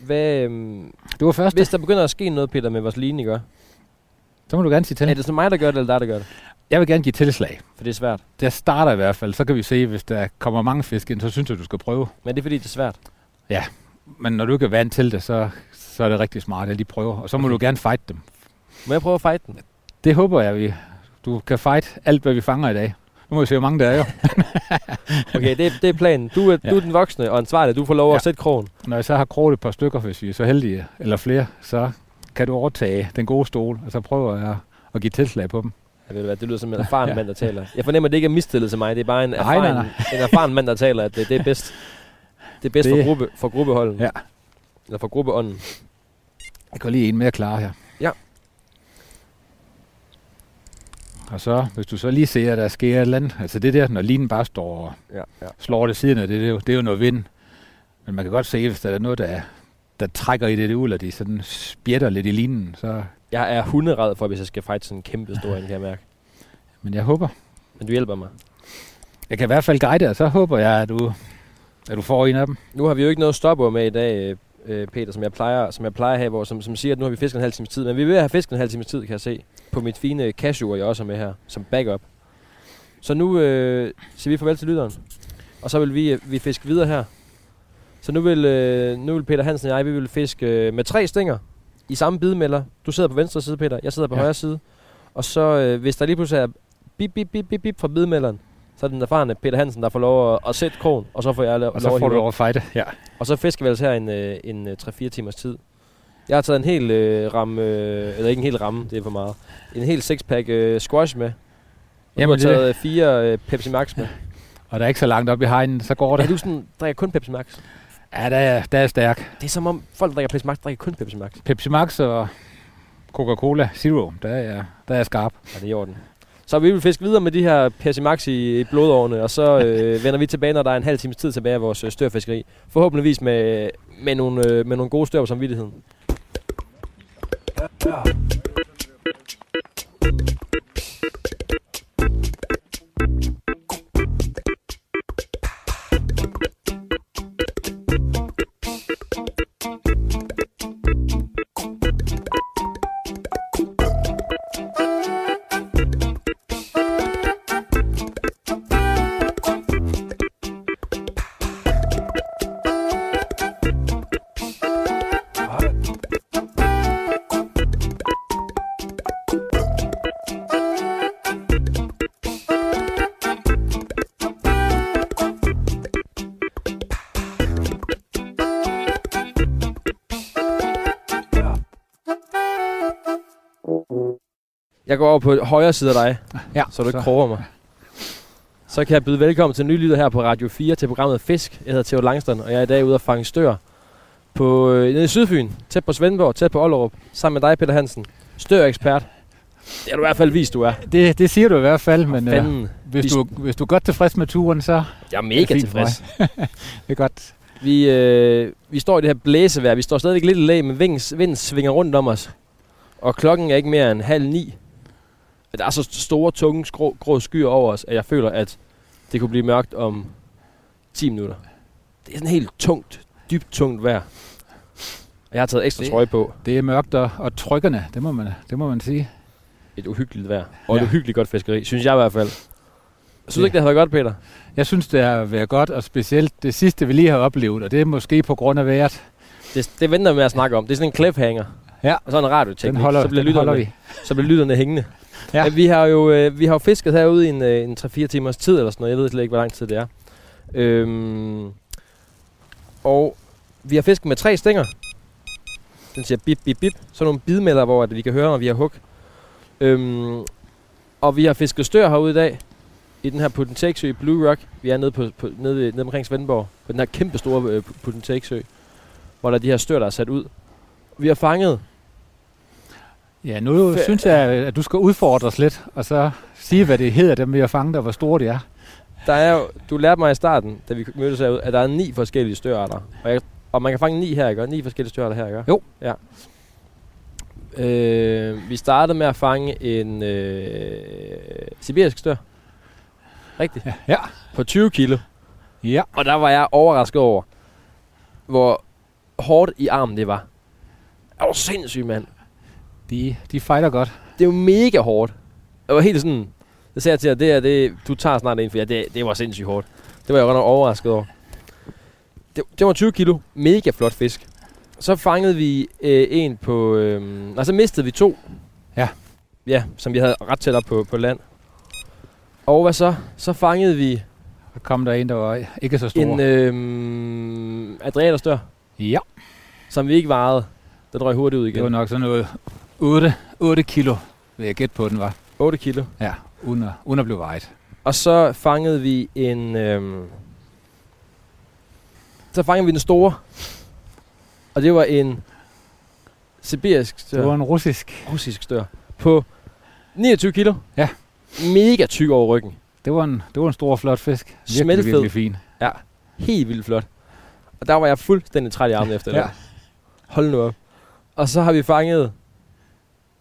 Hvad, øhm, Det var første. hvis der begynder at ske noget, Peter, med vores line, ikke? Så må du gerne sige til. Er det så mig, der gør det, eller dig, der gør det? Jeg vil gerne give tilslag. For det er svært. Det starter i hvert fald. Så kan vi se, hvis der kommer mange fisk ind, så synes jeg, du skal prøve. Men det er fordi, det er svært. Men når du ikke er vant til det, så, så er det rigtig smart at lige prøve. Og så må Okay. du gerne fight dem. Må jeg prøve at fight den? Det håber jeg, vi, du kan fight alt, hvad vi fanger i dag. Nu må vi se, hvor mange der er jo. Okay, det, er- det er planen. Du er, ja. Ja. du er den voksne og ansvarlig. Du får lov at Ja. sætte krogen. Når jeg så har kroget et par stykker, hvis vi er så heldige, eller flere, så kan du overtage den gode stol, og så prøver jeg at give tilslag på dem. Jeg ved du hvad, det lyder som en erfaren Ja. mand, der taler. Jeg fornemmer, at det ikke er mistillid til mig. Det er bare en Nej, erfaren, nej, en erfaren mand, der taler, at det, det er bedst. Det er bedst Det- for, gruppe, for gruppeholden. Ja. Eller for gruppeånden. Jeg går lige en mere klar her. Ja. Og så, hvis du så lige ser, at der sker et eller andet, altså det der, når linen bare står og Ja, ja. slår det siden af det, det er, jo, det er jo noget vind. Men man kan godt se, hvis der er noget, der, der trækker i det ud, og de sådan spjætter lidt i linen, så... Jeg er hunderad for, hvis jeg skal fight sådan en kæmpe stor en, kan jeg mærke. Men jeg håber. Men du hjælper mig. Jeg kan i hvert fald guide dig, og så håber jeg, at du, at du får en af dem. Nu har vi jo ikke noget stopord med i dag, øh, Peter, som jeg plejer, som jeg plejer at have, hvor, som, som siger, at nu har vi fisket en halv times tid. Men vi er at have fisket en halv times tid, kan jeg se, på mit fine cashew, jeg også har med her, som backup. Så nu øh, siger vi farvel til lytteren. Og så vil vi, øh, vi fiske videre her. Så nu vil, øh, nu vil Peter Hansen og jeg, vi vil fiske øh, med tre stænger i samme bidmelder. Du sidder på venstre side, Peter. Jeg sidder på ja. Ja. højre side. Og så, øh, hvis der lige pludselig er bip, bip, bip, bip, bip fra bidmelderen, så er det den erfarne Peter Hansen, der får lov at, at sætte krogen, og så får jeg lov Og så at får du lov at fighte. Ja. Og så fisker vi altså her en, øh, en øh, 3-4 timers tid. Jeg har taget en hel øh, ramme, øh, eller ikke en hel ramme, det er for meget. En hel sixpack øh, squash med. Og Jamen, du har det taget øh, fire øh, Pepsi Max med. Og der er ikke så langt op i hegnen, så går det. du sådan, drikker kun Pepsi Max? Ja, der er, der er stærk. Det er som om folk, der drikker Pepsi Max, drikker kun Pepsi Max. Pepsi Max og Coca-Cola Zero, der er, der er skarp. Ja, det er i orden. Så vi vil fiske videre med de her Pepsi Max i, i blodårene, og så øh, vender vi tilbage, når der er en halv times tid tilbage af vores øh, størfiskeri. Forhåbentligvis med, med, nogle, øh, med nogle gode stør på samvittigheden. Jeg går over på højre side af dig, Ja, så du ikke kroger mig. Så kan jeg byde velkommen til en ny lytter her på Radio 4 til programmet Fisk. Jeg hedder Theo Langstrand, og jeg er i dag ude at fange stør på, øh, nede i Sydfyn, tæt på Svendborg, tæt på Ollerup, sammen med dig, Peter Hansen. Stør-ekspert. Det har du i hvert fald vist, du er. Det, det siger du i hvert fald, men øh, hvis, Vi- du, hvis du er godt tilfreds med turen, så Jeg er mega mig. tilfreds. det er godt. Vi, øh, vi står i det her blæsevejr. Vi står stadigvæk lidt i lag, men vinden, vinden svinger rundt om os. Og klokken er ikke mere end halv ni. Der er så store, tunge, grå, grå skyer over os, at jeg føler, at det kunne blive mørkt om 10 minutter. Det er sådan helt tungt, dybt tungt vejr. Og jeg har taget ekstra Det- trøje på. Det er mørkt og, og trykkende, det må man, det må man sige. Et uhyggeligt vejr. Og et Ja. uhyggeligt godt fiskeri, synes jeg i hvert fald. Synes du ikke, det har været godt, Peter? Jeg synes, det har været godt, og specielt det sidste, vi lige har oplevet, og det er måske på grund af vejret. Det, det venter vi med at snakke om. Det er sådan en cliffhanger. Ja. Og så en radioteknik. Den holder, så bliver den holder lytterne, vi. så bliver lytterne hængende. Ja. Vi har jo øh, vi har jo fisket herude i en, øh, en 3-4 timers tid eller sådan noget. Jeg ved slet ikke, hvor lang tid det er. Øhm, og vi har fisket med tre stænger. Den siger bip, bip, bip. Så nogle bidmelder, hvor at vi kan høre, når vi har hug. Øhm, og vi har fisket stør herude i dag. I den her Putten i Blue Rock. Vi er nede, på, på, nede, nede omkring Svendborg. På den her kæmpe store øh, Putten Hvor der er de her stør, der er sat ud. Vi har fanget Ja, nu Fe- synes jeg, at du skal udfordre os lidt, og så sige, hvad det hedder, dem vi har fanget, og hvor store de er. Der er jo, du lærte mig i starten, da vi mødtes herude, at der er ni forskellige størarter. Og, jeg, og man kan fange ni her, ikke? Ni forskellige størarter her, ikke? Jo. Ja. Øh, vi startede med at fange en øh, sibirisk stør. Rigtigt. Ja. ja. På 20 kilo. Ja. Og der var jeg overrasket over, hvor hårdt i armen det var. Det var sindssygt, mand. De, de fighter godt. Det er jo mega hårdt. Det var helt sådan... Det sagde jeg til jer, det er det, du tager snart en, for ja, det, det var sindssygt hårdt. Det var jeg godt nok overrasket over. Det, det var 20 kilo. Mega flot fisk. Så fangede vi øh, en på... Øh, så mistede vi to. Ja. Ja, som vi havde ret tæt op på, på land. Og hvad så? Så fangede vi Så kom der en, der var ikke så stor. en øh, adriaterstør, ja, som vi ikke varede. Den røg hurtigt ud det var igen. nok sådan noget 8, 8 kilo, vil jeg gætte på, den var. 8 kilo. Ja, uden at, uden at blive vejet. Og så fangede vi en... Øhm, så fangede vi den store. Og det var en sibirisk Det stør. var en russisk. russisk stør. På 29 kilo. Ja. Mega tyk over ryggen. Det var en, det var en stor, flot fisk. Virkelig, Smeltfed. virkelig fin. Helt vildt flot. Og der var jeg fuldstændig træt i armen efter Ja. det. Hold nu op. Og så har vi fanget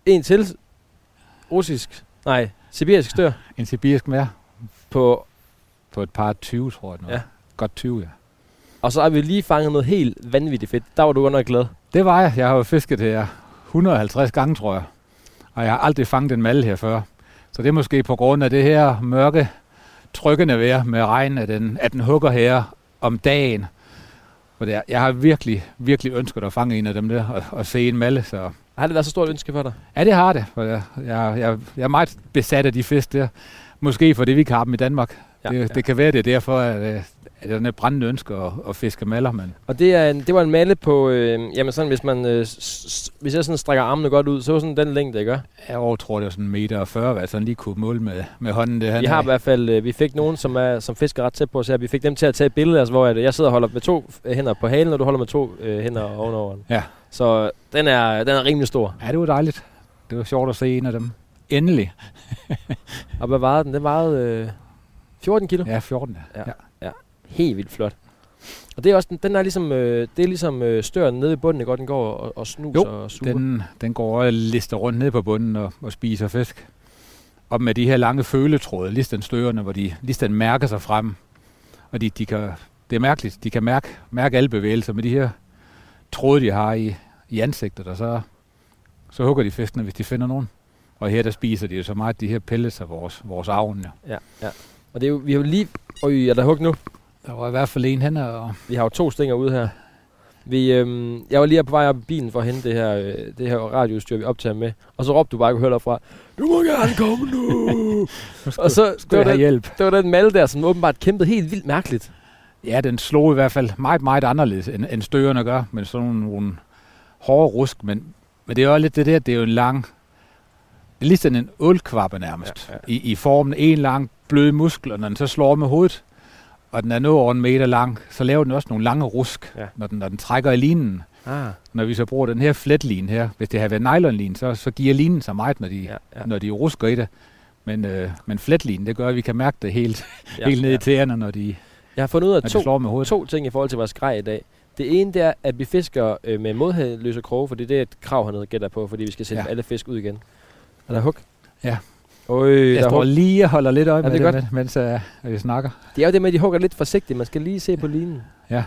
en til russisk, nej, sibirisk stør En sibirisk mere på på et par 20, tror jeg. var. Ja. Godt 20, ja. Og så har vi lige fanget noget helt vanvittigt fedt. Der var du godt nok glad. Det var jeg. Jeg har jo fisket her 150 gange, tror jeg. Og jeg har aldrig fanget en malle her før. Så det er måske på grund af det her mørke, trykkende vejr med regn, at den, at den hugger her om dagen. For det er, jeg har virkelig, virkelig ønsket at fange en af dem der og, og se en malle. Så har det været så stort ønske for dig? ja, det har det. Jeg, jeg, jeg, jeg er meget besat af de fisk der. Måske fordi vi ikke har dem i Danmark. Ja, det, ja. det kan være, det er derfor, at, øh, at den er brændende ønske at, at fiske maller. Men Og det, er en, det var en malle på, øh, jamen sådan, hvis man, øh, s- hvis jeg sådan strækker armene godt ud, så var sådan den længde, ikke? jeg tror, det er sådan en meter og 40, hvad sådan lige kunne måle med, med hånden. Det, Vi har i hvert fald, øh, vi fik nogen, som, er, som fisker ret tæt på os her, vi fik dem til at tage et billede, altså, hvor at, jeg sidder og holder med to øh, hænder på halen, og du holder med to øh, hænder ovenover den. Ja. Så den er, den er rimelig stor. Ja, det var dejligt. Det var sjovt at se en af dem. Endelig. Og hvad vejede den? Den vejede øh, 14 kilo. Ja, 14. Ja. Ja. Helt vildt flot. Og det er også, den, den er ligesom, øh, det er ligesom øh, støren nede i bunden, ikke? Og den går og, og snuser Jo, og suger. Den, den går og lister rundt ned på bunden og, og spiser fisk. Og med de her lange føletråde, ligesom støerne, hvor de ligesom mærker sig frem. Og de, de kan, det er mærkeligt, de kan mærke, mærke alle bevægelser med de her tråde, de har i, i ansigtet, og så, så hugger de fiskene, hvis de finder nogen. Og her der spiser de jo så meget de her pellets af vores, vores avn. Ja. Ja, ja. Og det er jo, vi har jo lige... Øj, er der hug nu? Der var i hvert fald en hen, og Vi har jo to stænger ude her. Vi, øhm, jeg var lige på vej op i bilen for at hente det her, øh, det her radioudstyr, vi optager med. Og så råbte du bare, jeg kunne høre derfra, du må gerne komme nu! og så, det skulle var, jeg have den, hjælp. det var den malle der, som åbenbart kæmpede helt vildt mærkeligt. Ja, den slog i hvert fald meget, meget anderledes, end, end støerne gør, men sådan nogle, nogle hårde rusk. Men, men det er jo lidt det der, det er jo en lang... Det ligesom en ålkvabbe nærmest. Ja, ja. I, I formen en lang blød muskel, og når den så slår med hovedet, og den er nu over en meter lang, så laver den også nogle lange rusk, Ja. når, den, når den trækker i linen. Ah, Når vi så bruger den her fletlin her, hvis det har været nylonlin, så, så giver linen sig meget, når de, ja, ja. når de rusker i det. Men, øh, men fletlin, det gør, at vi kan mærke det helt, Ja, helt ned ja. i tæerne, når de, Jeg har fundet ud af to, med hovedet. to ting i forhold til vores grej i dag. Det ene det er, at vi fisker øh, med modhældløse kroge, for det er det, et krav hernede gætter på, fordi vi skal sætte Ja. alle fisk ud igen. Er der hug? Ja. Øj, Jeg der står hug. lige og holder lidt øje Er med det det, godt? mens uh, vi snakker. Det er jo det med, at de hugger lidt forsigtigt. Man skal lige se på linen. Ja.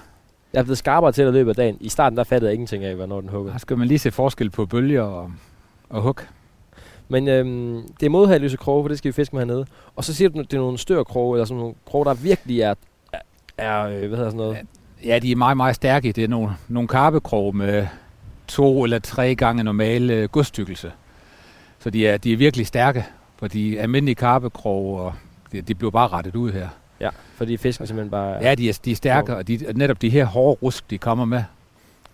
Jeg er blevet skarpere til at løbe af dagen. I starten der fattede jeg ingenting af, hvornår den hugger. Der skal man lige se forskel på bølger og, og hug. Men øhm, det er modhældløse kroge, for det skal vi fiske med hernede. Og så siger du, at det er nogle størkroge, eller sådan nogle kroge, der virkelig er, er, er øh, hvad hedder sådan noget? Ja, de er meget, meget stærke. Det er nogle, nogle karpekrog med to eller tre gange normal øh, godstykkelse. Så de er, de er virkelig stærke, for de almindelige karpekrog, og de, de bliver bare rettet ud her. Ja, fordi fisken simpelthen bare... Ja, de er, de er stærke, og de, netop de her hårde rusk, de kommer med.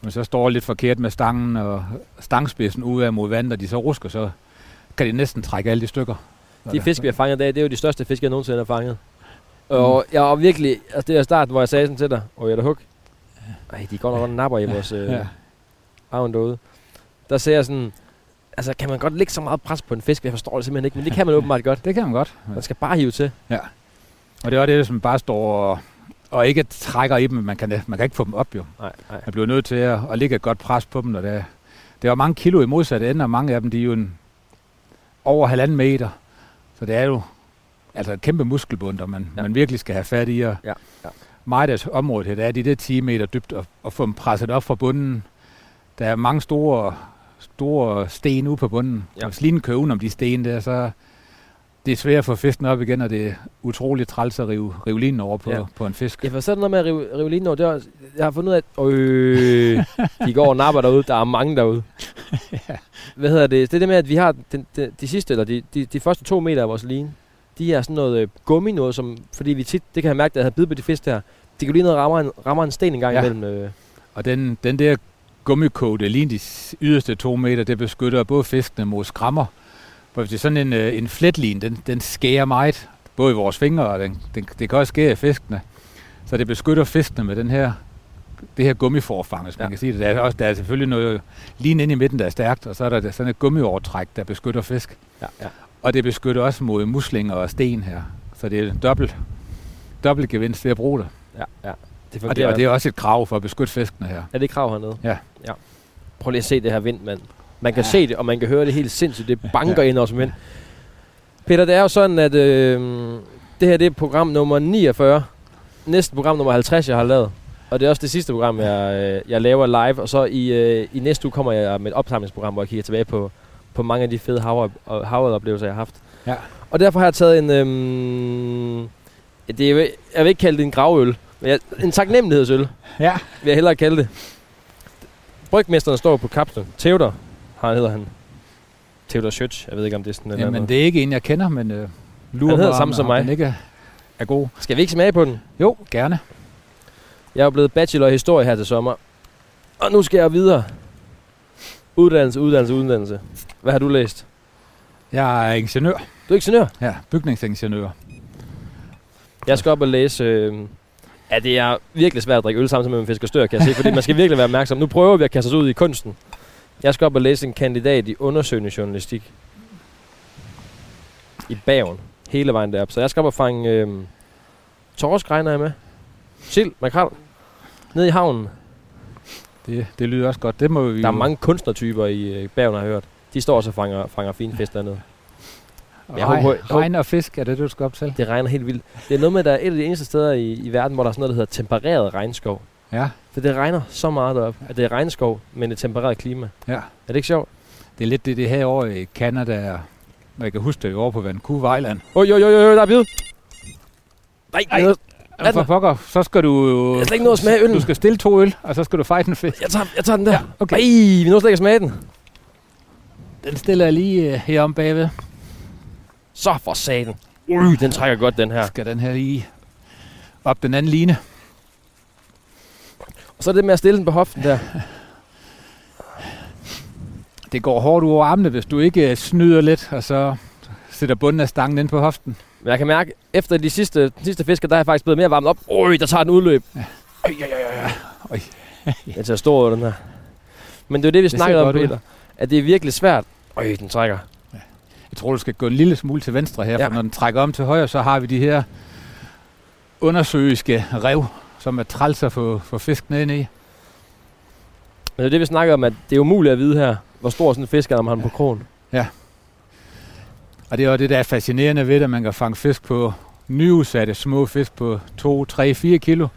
Men så står lidt forkert med stangen og stangspidsen ud af mod vandet, og de så rusker, så kan de næsten trække alle de stykker. De fisk, vi har fanget i dag, det er jo de største fisk, jeg nogensinde har fanget. Og jeg var virkelig... Altså det er starten, hvor jeg sagde sådan til dig, og jeg er der hug. Ej, de går nok og napper i vores øh, Ja. arven derude. Der sagde jeg sådan... Altså, kan man godt lægge så meget pres på en fisk? Jeg forstår det simpelthen ikke, men det kan man åbenbart godt. Det kan man godt. Man skal bare hive til. Og det er det, som bare står og, ikke trækker i dem. Man kan, man kan ikke få dem op, jo. Nej, nej. Man bliver nødt til at, at lægge et godt pres på dem. Og det, det er jo mange kilo i modsatte ende, og mange af dem, de er jo en, over halvanden meter. Så det er jo altså et kæmpe muskelbund, og man, Ja. ja. man virkelig skal have fat i. Og Ja, ja. Meget af området her, det er de der 10 meter dybt, og, og få dem presset op fra bunden. Der er mange store, store sten ude på bunden. Ja. Ja. Og hvis linen kører udenom de sten der, så det er svært at få fisken op igen, og det er utroligt træls at rive, rive linen over på, Ja. ja. på en fisk. Jeg får sådan noget med at rive, rive linen over. Det var, jeg har fundet ud af, at øh, de går og napper derude. Der er mange derude. Hvad hedder det? Det er det med, at vi har den, de, de sidste, eller de, de, de første to meter af vores line. De er sådan noget øh, gummi noget, som, fordi vi tit, det kan jeg mærke, da jeg havde bidt på de fisk der. De kan lige og rammer en, rammer en sten en gang ja. Ja. imellem. Øh. Og den, den der gummikode, lige de yderste to meter, det beskytter både fiskene mod skrammer. For hvis det er sådan en, øh, en fletlin, den, den skærer meget, både i vores fingre, og den, den, det kan også skære fiskene. Så det beskytter fiskene med den her, det her gummiforfang, hvis man Ja. kan sige det. Der er, også, der er selvfølgelig noget lige inde i midten, der er stærkt, og så er der sådan et gummiovertræk, der beskytter fisk. Ja, ja. Og det beskytter også mod muslinger og sten her. Så det er en dobbelt, dobbelt gevinst ved at bruge det. ja, ja. Det Og det, og det er også et krav for at beskytte fiskene her. Er det krav hernede? Ja. ja. Prøv lige at se det her vind, mand. Man kan ja. se det, og man kan høre det helt sindssygt. Det banker ja. ind som vind. Peter, det er jo sådan, at øh, det her det er program nummer 49. Næste program nummer 50, jeg har lavet. Og det er også det sidste program, jeg, øh, jeg laver live. Og så i, øh, i næste uge kommer jeg med et opsamlingsprogram, hvor jeg kigger tilbage på, på mange af de fede hav- havoplevelser, jeg har haft. Ja. Og derfor har jeg taget en... Øh, det er, jeg vil ikke kalde det en gravøl, men jeg, en taknemmelighedsøl Ja. vil jeg hellere kalde det. Brygmesteren står på kapslen. Theodor, han hedder han. Theodor Schøtz. Jeg ved ikke, om det er sådan Jamen, noget. det er ikke en, jeg kender, men øh, lurer Han hedder samme om- som om mig. Ikke er god. Skal vi ikke smage på den? Jo, gerne. Jeg er blevet bachelor i historie her til sommer. Og nu skal jeg videre. Uddannelse, uddannelse, uddannelse. Hvad har du læst? Jeg er ingeniør. Du er ingeniør. Ja, bygningsingeniør. Jeg skal op og læse... Øh, ja, det er virkelig svært at drikke øl samtidig med, at man fisker stør, kan jeg se. Fordi man skal virkelig være opmærksom. Nu prøver vi at kaste os ud i kunsten. Jeg skal op og læse en kandidat i undersøgende journalistik. I Bagen. Hele vejen derop. Så jeg skal op og fange... Øh, torsk regner jeg med. Sild, makrel. Ned i havnen. Det, det lyder også godt. Det må vi Der er jo- mange kunstnertyper i øh, Bagen, har jeg hørt. De står også og fanger, fanger fine fisk dernede. Jeg Regn, håber- jeg regn og fisk, er det det, du skal op til? Det regner helt vildt. Det er noget med, at der er et af de eneste steder i, i verden, hvor der er sådan noget, der hedder tempereret regnskov. Ja, For det regner så meget deroppe, at det er regnskov, men et tempereret klima. ja. Er det ikke sjovt? Det er lidt det, det her over i Canada, og jeg kan huske det over på Vancouver Island. Oj, oj, oj, oj, der er bid. Nej, Ej. Ej. Og for pokker, så skal du. Jeg slet ikke nået at smage øllen. Du skal stille to øl, og så skal du fejre den fisk. Jeg tager, jeg tager den der. Ja, Ej, okay. vi nåede slet ikke at smage den. Den stiller jeg lige uh, herom bagved. Så for satan. Ui, den trækker godt, den her. Skal den her lige op den anden line. Og så er det med at stille den på hoften der. Det går hårdt ud over armene, hvis du ikke øh, snyder lidt, og så sætter bunden af stangen ind på hoften. Men jeg kan mærke, efter de sidste, de sidste fisker, der er jeg faktisk blevet mere varmet op. Ui, der tager den udløb. Ej, ej, ej, ej. Oj. Den ser stor den her. Men det er jo det, vi snakkede om, ud. Peter. At det er virkelig svært. Øj, den trækker. Tror, du skal gå en lille smule til venstre her, ja. Ja. for når den trækker om til højre, så har vi de her undersøiske rev, som er trælser for, for fisk nede i. Men det er det, vi snakker om, at det er umuligt at vide her, hvor stor sådan en fisk er, når man har den på krogen. Og det er jo det, der er fascinerende ved at man kan fange fisk på nyudsatte små fisk på 2, 3, 4 kilo.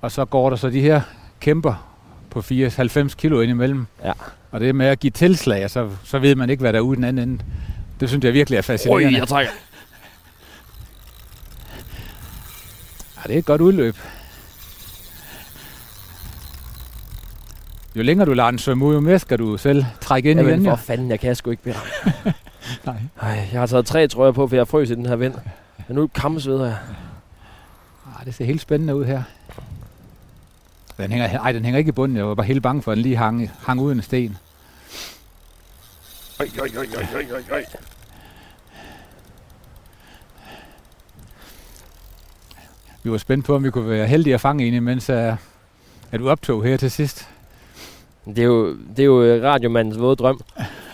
Og så går der så de her kæmper på 94 kilo indimellem. Ja. Og det med at give tilslag, så, så ved man ikke, hvad der er ude den anden ende. Det synes jeg virkelig er fascinerende. jeg trækker. Ja, det er et godt udløb. Jo længere du lader den svømme ud, jo mere skal du selv trække ind igen. Jamen for fanden, jeg kan sgu ikke ramt. Nej. Ej, jeg har taget tre trøjer på, for jeg frøs i den her vind. Men nu kammesveder jeg. Ah, det ser helt spændende ud her. Den hænger, ej, den hænger ikke i bunden. Jeg var bare helt bange for, at den lige hang, hang uden en sten. Oj, oj, oj, oj, oj, oj. Vi var spændt på, om vi kunne være heldige at fange en, imens uh, at du optog her til sidst. Det er jo, det er jo øh, radiomandens våde drøm.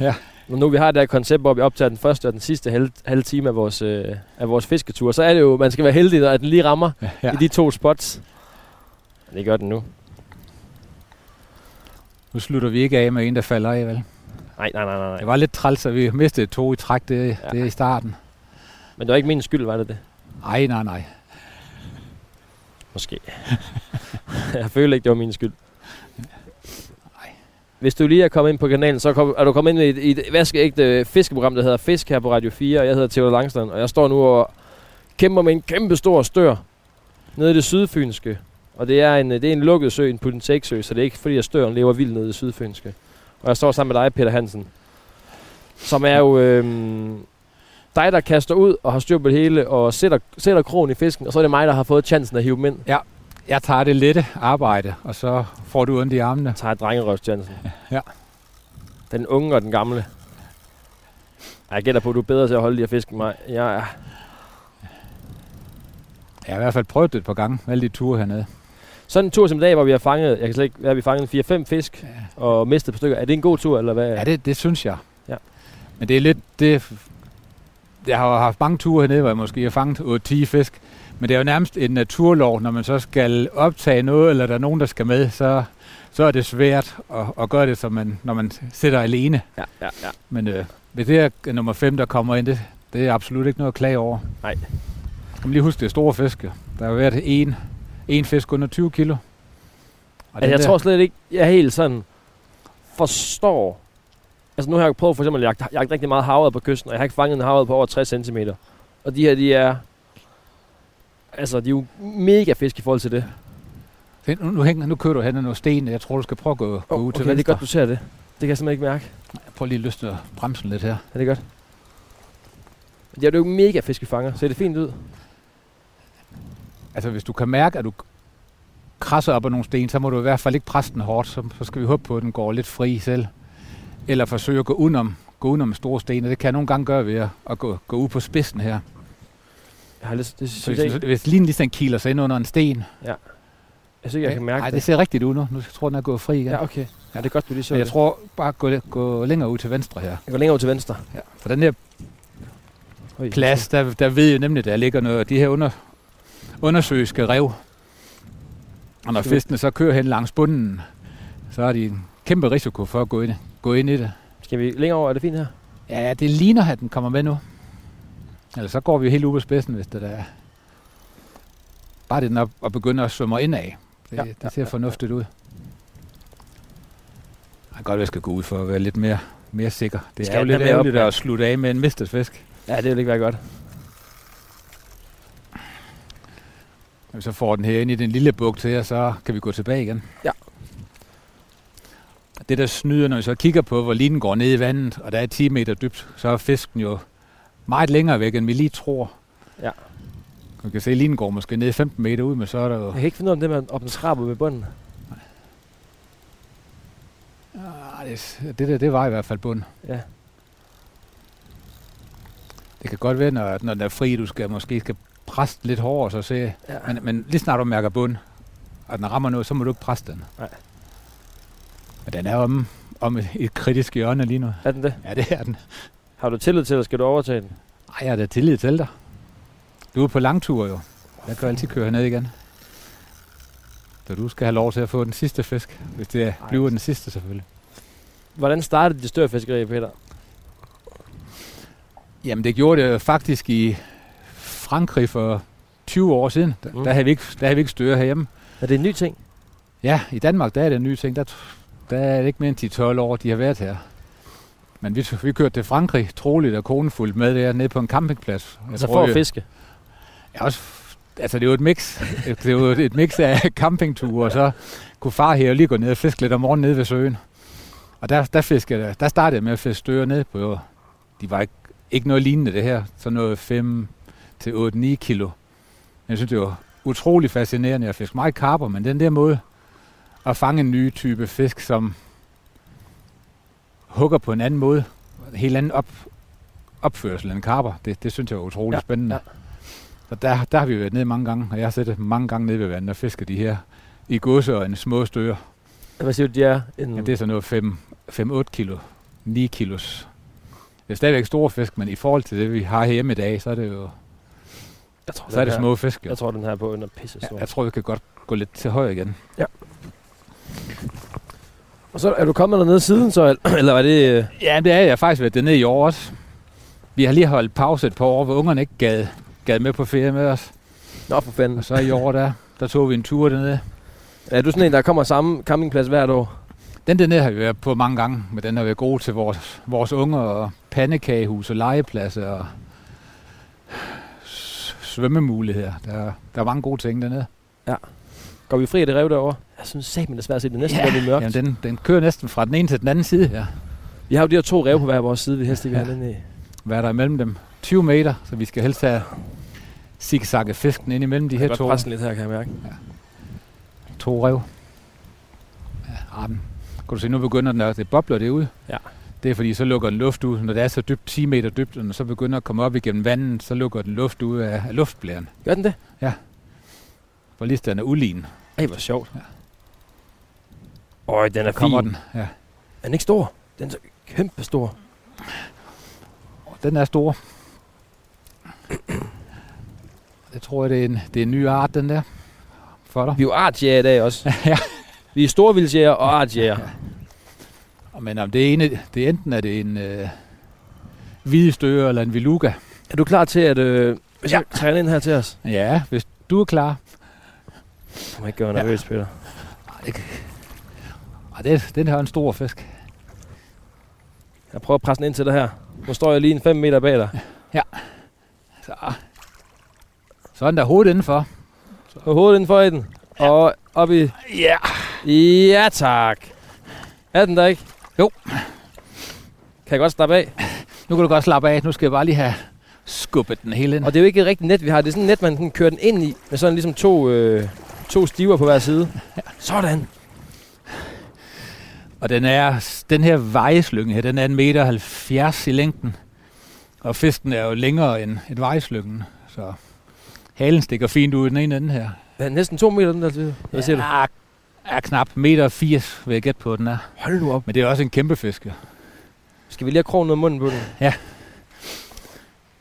Ja. Når nu vi har det her koncept, hvor vi optager den første og den sidste halve, halve time af vores, øh, af vores fisketur, så er det jo, man skal være heldig, at den lige rammer Ja. ja. i de to spots. Det gør den nu. Nu slutter vi ikke af med en, der falder af, vel? Nej, nej, nej, nej. Det nej. var lidt træls, at vi mistede to i træk det, Ja. det i starten. Men det var ikke min skyld, var det det? Nej, nej, nej. Måske. jeg føler ikke, det var min skyld. Hvis du lige er kommet ind på kanalen, så kom, er du kommet ind i et, i et vaskeægte fiskeprogram, der hedder Fisk her på Radio 4, og jeg hedder Theodor Langstrand, og jeg står nu og kæmper med en kæmpe stor stør nede i det sydfynske. Og det er en, det er en lukket sø, en Putintek-sø, så det er ikke fordi, at støren lever vildt nede i det sydfynske. Og jeg står sammen med dig, Peter Hansen, som er jo øhm, dig, der kaster ud og har styr på det hele, og sætter, sætter krogen i fisken, og så er det mig, der har fået chancen at hive dem ind. Jeg tager det lette arbejde, og så får du ondt i armene. tager drengerøvstjansen. Ja. Den unge og den gamle. Jeg gætter på, at du er bedre til at holde de her fisk end mig. Jeg er Jeg har i hvert fald prøvet det et par gange, alle de ture hernede. Sådan en tur som i dag, hvor vi har fanget, jeg kan slet ikke, hvad har vi fanget 4-5 fisk og mistet et par stykker. Er det en god tur, eller hvad? Ja, det, det synes jeg. Ja. Men det er lidt... Det, jeg har haft mange ture hernede, hvor jeg måske har fanget 8-10 fisk. Men det er jo nærmest en naturlov, når man så skal optage noget, eller der er nogen, der skal med, så, så er det svært at, at gøre det, som man, når man sidder alene. Ja, ja, ja. Men øh, hvis det er nummer 5, der kommer ind, det, det er absolut ikke noget at klage over. Nej. Skal man lige huske, det er store fisk. Der har været en, en fisk under 20 kilo. Og Altså, jeg der- tror slet ikke, jeg helt sådan forstår. Altså nu har jeg prøvet for eksempel at jagte, jagte rigtig meget havet på kysten, og jeg har ikke fanget en havet på over 60 cm. Og de her, de er... Altså, de er jo mega fisk i forhold til det. Nu, nu, hænger, nu kører du hen ad nogle sten. Jeg tror, du skal prøve at gå, gå Oh, ud okay, til det er venstre. godt, du ser det. Det kan jeg simpelthen ikke mærke. Prøv lige at løsne bremsen lidt her. Er det godt? Det er jo mega fiskefanger. Ser det fint ud? Altså, hvis du kan mærke, at du krasser op af nogle sten, så må du i hvert fald ikke presse den hårdt. Så, så skal vi håbe på, at den går lidt fri selv. Eller forsøge at gå udenom, gå udenom store sten. Og det kan jeg nogle gange gøre ved at, at gå, gå ud på spidsen her. Jeg har lyst, det Så synes hvis, jeg, hvis lige sådan kiler sig ind under en sten. jeg synes jeg kan mærke Nej, det. det ser rigtigt ud nu. Nu tror jeg, den er gået fri igen. Ja, okay. Ja, det er godt, du lige så Men jeg det. tror bare, gå, gå længere ud til venstre her. Jeg går længere ud til venstre. Ja. For den her Oj, plads, der, der ved jeg nemlig, der ligger noget af de her under, undersøiske rev. Og når fiskene så kører hen langs bunden, så har de en kæmpe risiko for at gå ind, gå ind i det. Skal vi længere over? Er det fint her? Ja, ja, det ligner, at den kommer med nu. Eller så går vi helt ude på spidsen, hvis det der er. Bare det den op og begynder at svømme ind af. Det, Ja, ja, ja, det ser ja, fornuftigt ud. Jeg kan godt, at jeg skal gå ud for at være lidt mere, mere sikker. Det Skal er jo lidt ærgerligt ja. at slutte af med en mistet fisk. Ja, det vil ikke være godt. Når vi så får den her ind i den lille bugt her, så kan vi gå tilbage igen. Ja. Det der snyder, når vi så kigger på, hvor linen går ned i vandet, og der er 10 meter dybt, så er fisken jo meget længere væk, end vi lige tror. Ja. Vi kan se, at linen går måske ned 15 meter ud, men så er der jo... Jeg kan ikke finde ud af det med at åbne skrabet med bunden. Ah, det, det der, det var i hvert fald bund. Ja. Det kan godt være, når, når den er fri, du skal måske skal presse lidt hårdere, så se. ja. Men, men lige snart du mærker bund, og den rammer noget, så må du ikke presse den. Nej. Men den er om, om et, et kritisk hjørne lige nu. Er den det? Ja, det er den. Har du tillid til, at skal du overtage den? Ej, jeg har da tillid til dig. Du er på langtur jo. Jeg kan altid køre ned igen. Så du skal have lov til at få den sidste fisk, hvis det Ej. bliver den sidste selvfølgelig. Hvordan startede det større fiskeri, Peter? Jamen det gjorde det faktisk i Frankrig for 20 år siden. Der, Mm. der, havde, vi ikke, der havde vi ikke støre herhjemme. Er det en ny ting? Ja, i Danmark der er det en ny ting. Der, der er det ikke mere end 10-12 år, de har været her. Men vi, vi kørte til Frankrig, troligt og konen fulgte med der nede på en campingplads. Jeg Altså tror, for at jeg- fiske? Ja, også, altså det er jo et mix. det er jo et mix af campingture, og så kunne far her lige gå ned og fiske lidt om morgenen nede ved søen. Og der, der, fiskede, jeg- der startede jeg med at fiske støger ned på, de var ikke, ikke noget lignende det her, så noget 5 til 8-9 kilo. Jeg synes, det var utrolig fascinerende at fiske meget karper, men den der måde at fange en ny type fisk, som hugger på en anden måde, en helt anden op, opførsel end karper, det, det synes jeg var utrolig Ja, spændende. ja. Så der, der har vi været nede mange gange, og jeg har set det mange gange nede ved vandet og fisker de her i godse og en små støger. Hvad siger du, de er? En... Ja, det er sådan noget 5-8 kilo, 9 kilos. Det er stadigvæk store fisk, men i forhold til det, vi har hjemme i dag, så er det jo jeg tror, så er det her- små fisk. Jo. Jeg tror, den her på er pisse Ja, stor. jeg tror, vi kan godt gå lidt til højre igen. Og så er du kommet dernede siden, så, eller var det... øh, Ja, det er jeg faktisk været dernede i år også. Vi har lige holdt pause et par år, hvor ungerne ikke gad, gad med på ferie med os. Nå, for fanden. Og så i år, der, der tog vi en tur dernede. Er du sådan en, der kommer samme campingplads hvert år? Den dernede har vi været på mange gange, men den har været god til vores, vores unger og pandekagehus og legepladser og svømmemuligheder. Der, der er mange gode ting dernede. Går vi fri af det rev derovre? Jeg synes satme, det er svært at se. Det er næsten ja. lidt mørkt. Jamen, den, den kører næsten fra den ene til den anden side her. Vi har jo de her to rev på hver vores side, vi helst ikke vil Ja. have den i. Hvad er der imellem dem? 20 meter, så vi skal helst have zigzagge fisken ind imellem de Jeg her kan to, presse den lidt her, kan jeg mærke. to rev. Ja, den. Kan du se, nu begynder den at, det bobler det ud. Ja. Det er fordi, så lukker den luft ud. Når det er så dybt, 10 meter dybt, og når så begynder at komme op igennem vandet, så lukker den luft ud af, af luftblæren. Gør den det? For lige den er ulin. Ej, hvor sjovt. Ja. Øj, den er kommer fin. den. Ja. Er den ikke stor? Den er så kæmpe stor. Den er stor. Jeg tror, det er en, det er en ny art, den der. For dig. Vi er jo artjæger i dag også. Ja. Vi er storvildsjæger og artjæger. Men om det er, ene, det er enten er det en øh, hvide støger eller en viluga. Er du klar til at... Øh, Ja. den ind her til os? Ja, hvis du er klar. Du må ikke gøre nervøs, Peter. Ej, det, den har en stor fisk. Jeg prøver at presse den ind til dig her. Nu står jeg lige en 5 meter bag dig. Så. Så er den der hovedet indenfor. Og hovedet indenfor i den. Og op i... Ja. Ja, tak. Er den der ikke? Kan jeg godt slappe af? Nu kan du godt slappe af. Nu skal jeg bare lige have skubbet den hele ind. Og det er jo ikke et rigtigt net, vi har. Det er sådan et net, man sådan kører den ind i. Med sådan ligesom to, øh, to stiver på hver side. Sådan. Og den er, den her vejeslynge her, den er en meter 70 i længden. Og fisken er jo længere end et vejeslyngen. Så halen stikker fint ud i den ene ende her. Ja, næsten to meter, den der. Hvad siger du? Ja, er knap meter 80, vil jeg gætte på, den er. Hold nu op. Men det er også en kæmpe fisk. Ja. Skal vi lige have krogen ud af munden på den? Ja.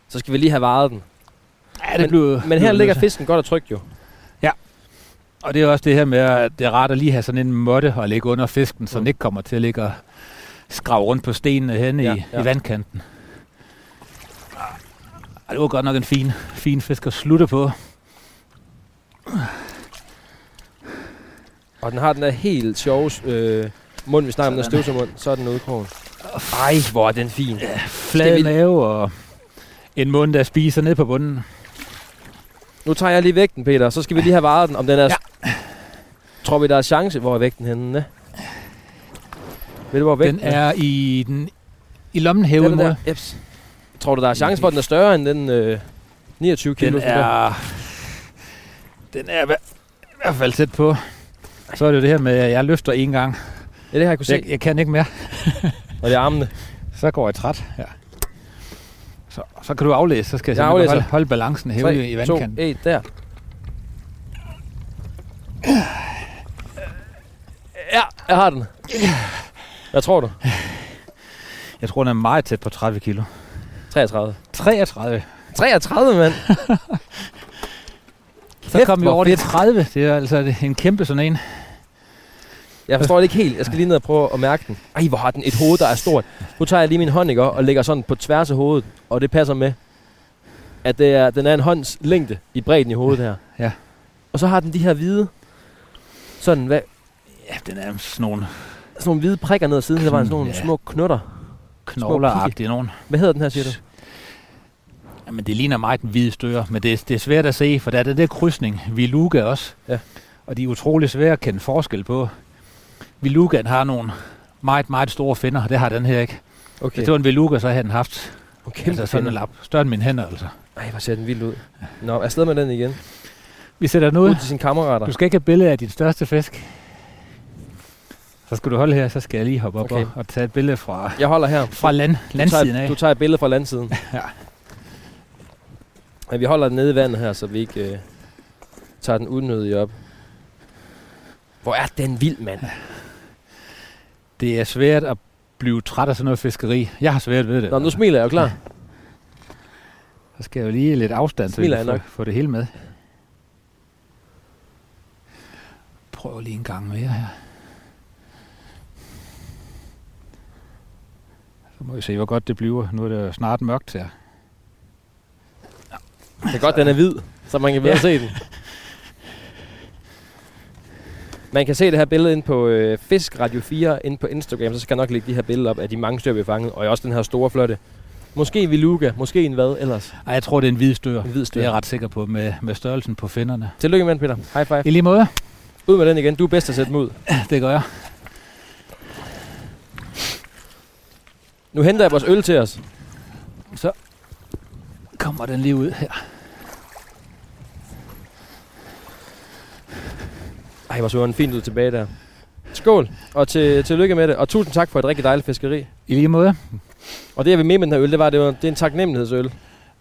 Så skal vi lige have varet den. Ja, det bliver, Men her ligger fisken godt og trygt jo. Og det er også det her med, at det er rart at lige have sådan en måtte at ligge under fisken, så Mm. den ikke kommer til at ligge og skrave rundt på stenene henne Ja, i, ja. i vandkanten. Ej, det var godt nok en fin, fin fisk at slutte på. Og den har den der helt sjove øh, mund, vi snakker om, den støvsumund. Så er den ude i krogen. Ej, hvor er den fin. Flad vi- mave og en mund, der spiser ned på bunden. Nu tager jeg lige vægten, Peter. Så skal vi lige have varet den, om den er... Ja. Tror vi, der er chance? Hvor er vægten henne? Ne? Ved du, hvor vægten Den er i, den, i lommen hævet mod. Tror du, der er chance for, at den er større end den øh, 29 kilo? Den er, den er i hver- i hvert fald tæt på. Så er det jo det her med, at jeg løfter en gang. Ja, det har jeg kunne se. Jeg, jeg kan ikke mere. Og det er armene. Så går jeg træt. Ja. Så, så kan du aflæse, så skal jeg, Jeg simpelthen aflæser. holde, holde balancen hæve 3, i 2, vandkanten. 1, der. Ja, jeg har den. Hvad tror du? Jeg tror, den er meget tæt på 30 kilo. 33. 33. 33, mand! Så kom vi over de fedt. 30. Det er altså en kæmpe sådan en. Jeg forstår det ikke helt. Jeg skal lige ned og prøve at mærke den. Ej, hvor har den et hoved, der er stort. Nu tager jeg lige min hånd, ikke, og lægger sådan på tværs af hovedet. Og det passer med, at det er, den er en hånds længde i bredden i hovedet her. Ja. Og så har den de her hvide, sådan, hvad, Ja, den er sådan nogle sådan nogle hvide prikker ned ad siden. Der var sådan nogle Ja. små knutter. knogleragtige nogen. Hvad hedder den her, siger du? Jamen, det ligner meget den hvide stør, men det, er- det er svært at se, for der er den der krydsning. Viluga også. Ja. Og de er utrolig svære at kende forskel på. Vilugaen har nogle meget, meget store finder, og det har den her ikke. Okay. Hvis det var en Viluga, så havde den haft okay. altså sådan en lap. Større end mine hænder, altså. Ej, hvor ser den vild ud. Nå, afsted med den igen. Vi sætter den ud. Ud til sine kammerater. Du skal ikke have billede af din største fisk. Så skal du holde her, så skal jeg lige hoppe op Okay. og, og tage et billede fra, Jeg holder her. fra land, Du landsiden tager, af. du tager et billede fra landsiden. Ja. Men vi holder den nede i vandet her, så vi ikke øh, tager den unødigt op. Hvor er den vild, mand. Det er svært at blive træt af sådan noget fiskeri. Jeg har svært ved det. Nå, nu smiler jeg jo klar. Så skal jeg jo lige lidt afstand, Smiler nok. få, få det hele med. Prøv lige en gang mere her. Så må vi se, hvor godt det bliver. Nu er det jo snart mørkt her. Det er godt, den er hvid, så man kan bedre Ja. se den. Man kan se det her billede ind på øh, Fisk Radio 4 ind på Instagram, så skal jeg nok lægge de her billeder op af de mange stykker, vi har fanget, og også den her store flotte. Måske Viluga, måske en hvad ellers. Ej, jeg tror, det er en hvid stør. En hvid Det er styr. jeg ret sikker på med, med størrelsen på finderne. Tillykke med den, Peter. High five. I lige måde. Ud med den igen. Du er bedst at sætte dem ud. Det gør jeg. Nu henter jeg vores øl til os. Kommer den lige ud her. Ej, hvor så den fint ud tilbage der. Skål, og til, tillykke med det. Og tusind tak for et rigtig dejligt fiskeri. I lige måde. Og det, jeg vil med med den her øl, det var, det, var, det er en taknemmelighedsøl.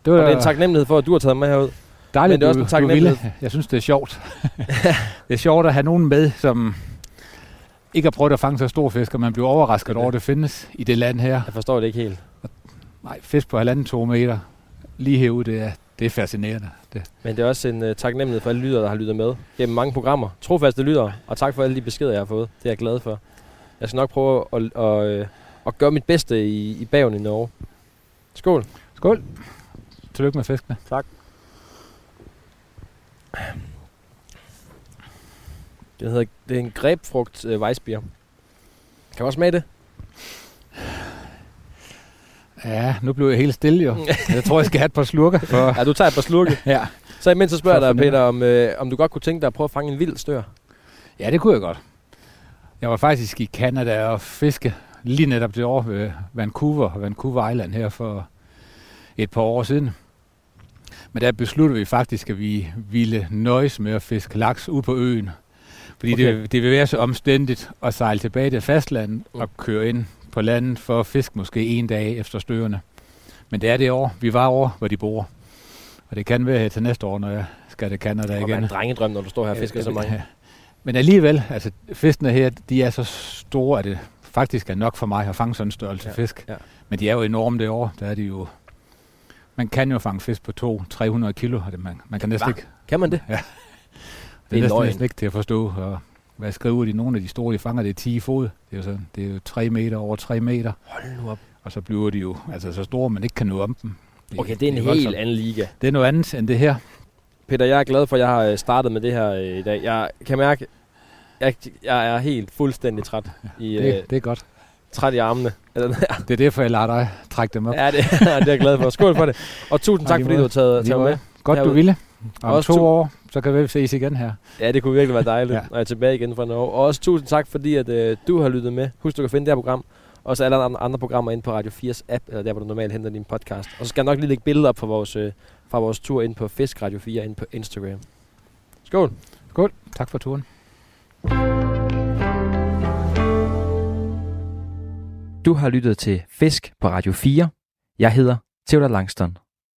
Det Og det er en taknemmelighed for, at du har taget mig herud. Dejligt, Men det er også en taknemmelighed. Jeg synes, det er sjovt. det er sjovt at have nogen med, som ikke har prøvet at fange så store fisk, og man bliver overrasket over, at det findes i det land her. Jeg forstår det ikke helt. Nej, fisk på halvanden to meter lige herude, det er, det er fascinerende. Det. Men det er også en uh, taknemmelighed for alle lyttere, der har lyttet med gennem mange programmer. Trofaste lyttere, og tak for alle de beskeder, jeg har fået. Det er jeg glad for. Jeg skal nok prøve at, at, at, at gøre mit bedste i, i bagen i Norge. Skål. Skål. Tillykke med fiskene. Det, hedder, det er en grebfrugt uh, Weissbier. Kan også smage det? Ja, nu blev jeg helt stille jo. Jeg tror, jeg skal have et par slurker. For, Ja, du tager et par slurke. ja. Så imens så spørger jeg dig. Peter, om, øh, om du godt kunne tænke dig at prøve at fange en vild stør. ja, det kunne jeg godt. Jeg var faktisk i Canada og fiske lige netop det år ved Vancouver, Vancouver Island her for et par år siden. Men der besluttede vi faktisk, at vi ville nøjes med at fiske laks ud på øen. Fordi okay. Det, det vil være så omstændigt at sejle tilbage til fastlandet Mm. og køre ind på landet for at fiske måske en dag efter støerne. Men det er det år. Vi var over, hvor de bor. Og det kan være til næste år, når jeg skal til Canada Det er igen. en drengedrøm, når du står her og fisker så mange. Ja. Men alligevel, altså fiskene her, de er så store, at det faktisk er nok for mig at fange sådan en størrelse Ja, fisk. ja. Men de er jo enorme det år. Der er de jo... Man kan jo fange fisk på 200-300 kilo. og Det man, man kan næsten ikke... Kan man det? Det Det er er næsten, næsten ikke til at forstå. Og hvad skriver de? Nogle af de store, de fanger det er 10 fod. Det er jo, sådan, det er jo 3 meter over 3 meter. Hold nu op. Og så bliver de jo altså så store, man ikke kan nå om dem. Okay, det er en helt voldsomt. anden liga. Det er noget andet end det her. Peter, jeg er glad for, at jeg har øh, startet med det her øh, i dag. Jeg kan mærke, jeg, jeg er helt fuldstændig træt i, øh, Det, det er godt. træt i armene. Det er derfor, jeg lader dig trække dem op. ja, det, det er jeg glad for. Skål for det. Og tusind tak, fordi du har taget, taget med. Godt, du Herude. ville. Om Også to tu- år, så kan vi ses igen her. Ja, det kunne virkelig være dejligt, Ja. når jeg er tilbage igen fra Norge. Og også tusind tak, fordi at, øh, du har lyttet med. Husk, du kan finde det her program. Og så alle andre, andre programmer ind på Radio 4's app, eller der, hvor du normalt henter din podcast. Og så skal jeg nok lige lægge billeder op fra vores, øh, fra vores tur ind på Fisk Radio 4 ind på Instagram. Skål. Skål. Tak for turen. Du har lyttet til Fisk på Radio 4. Jeg hedder Theodor Langston.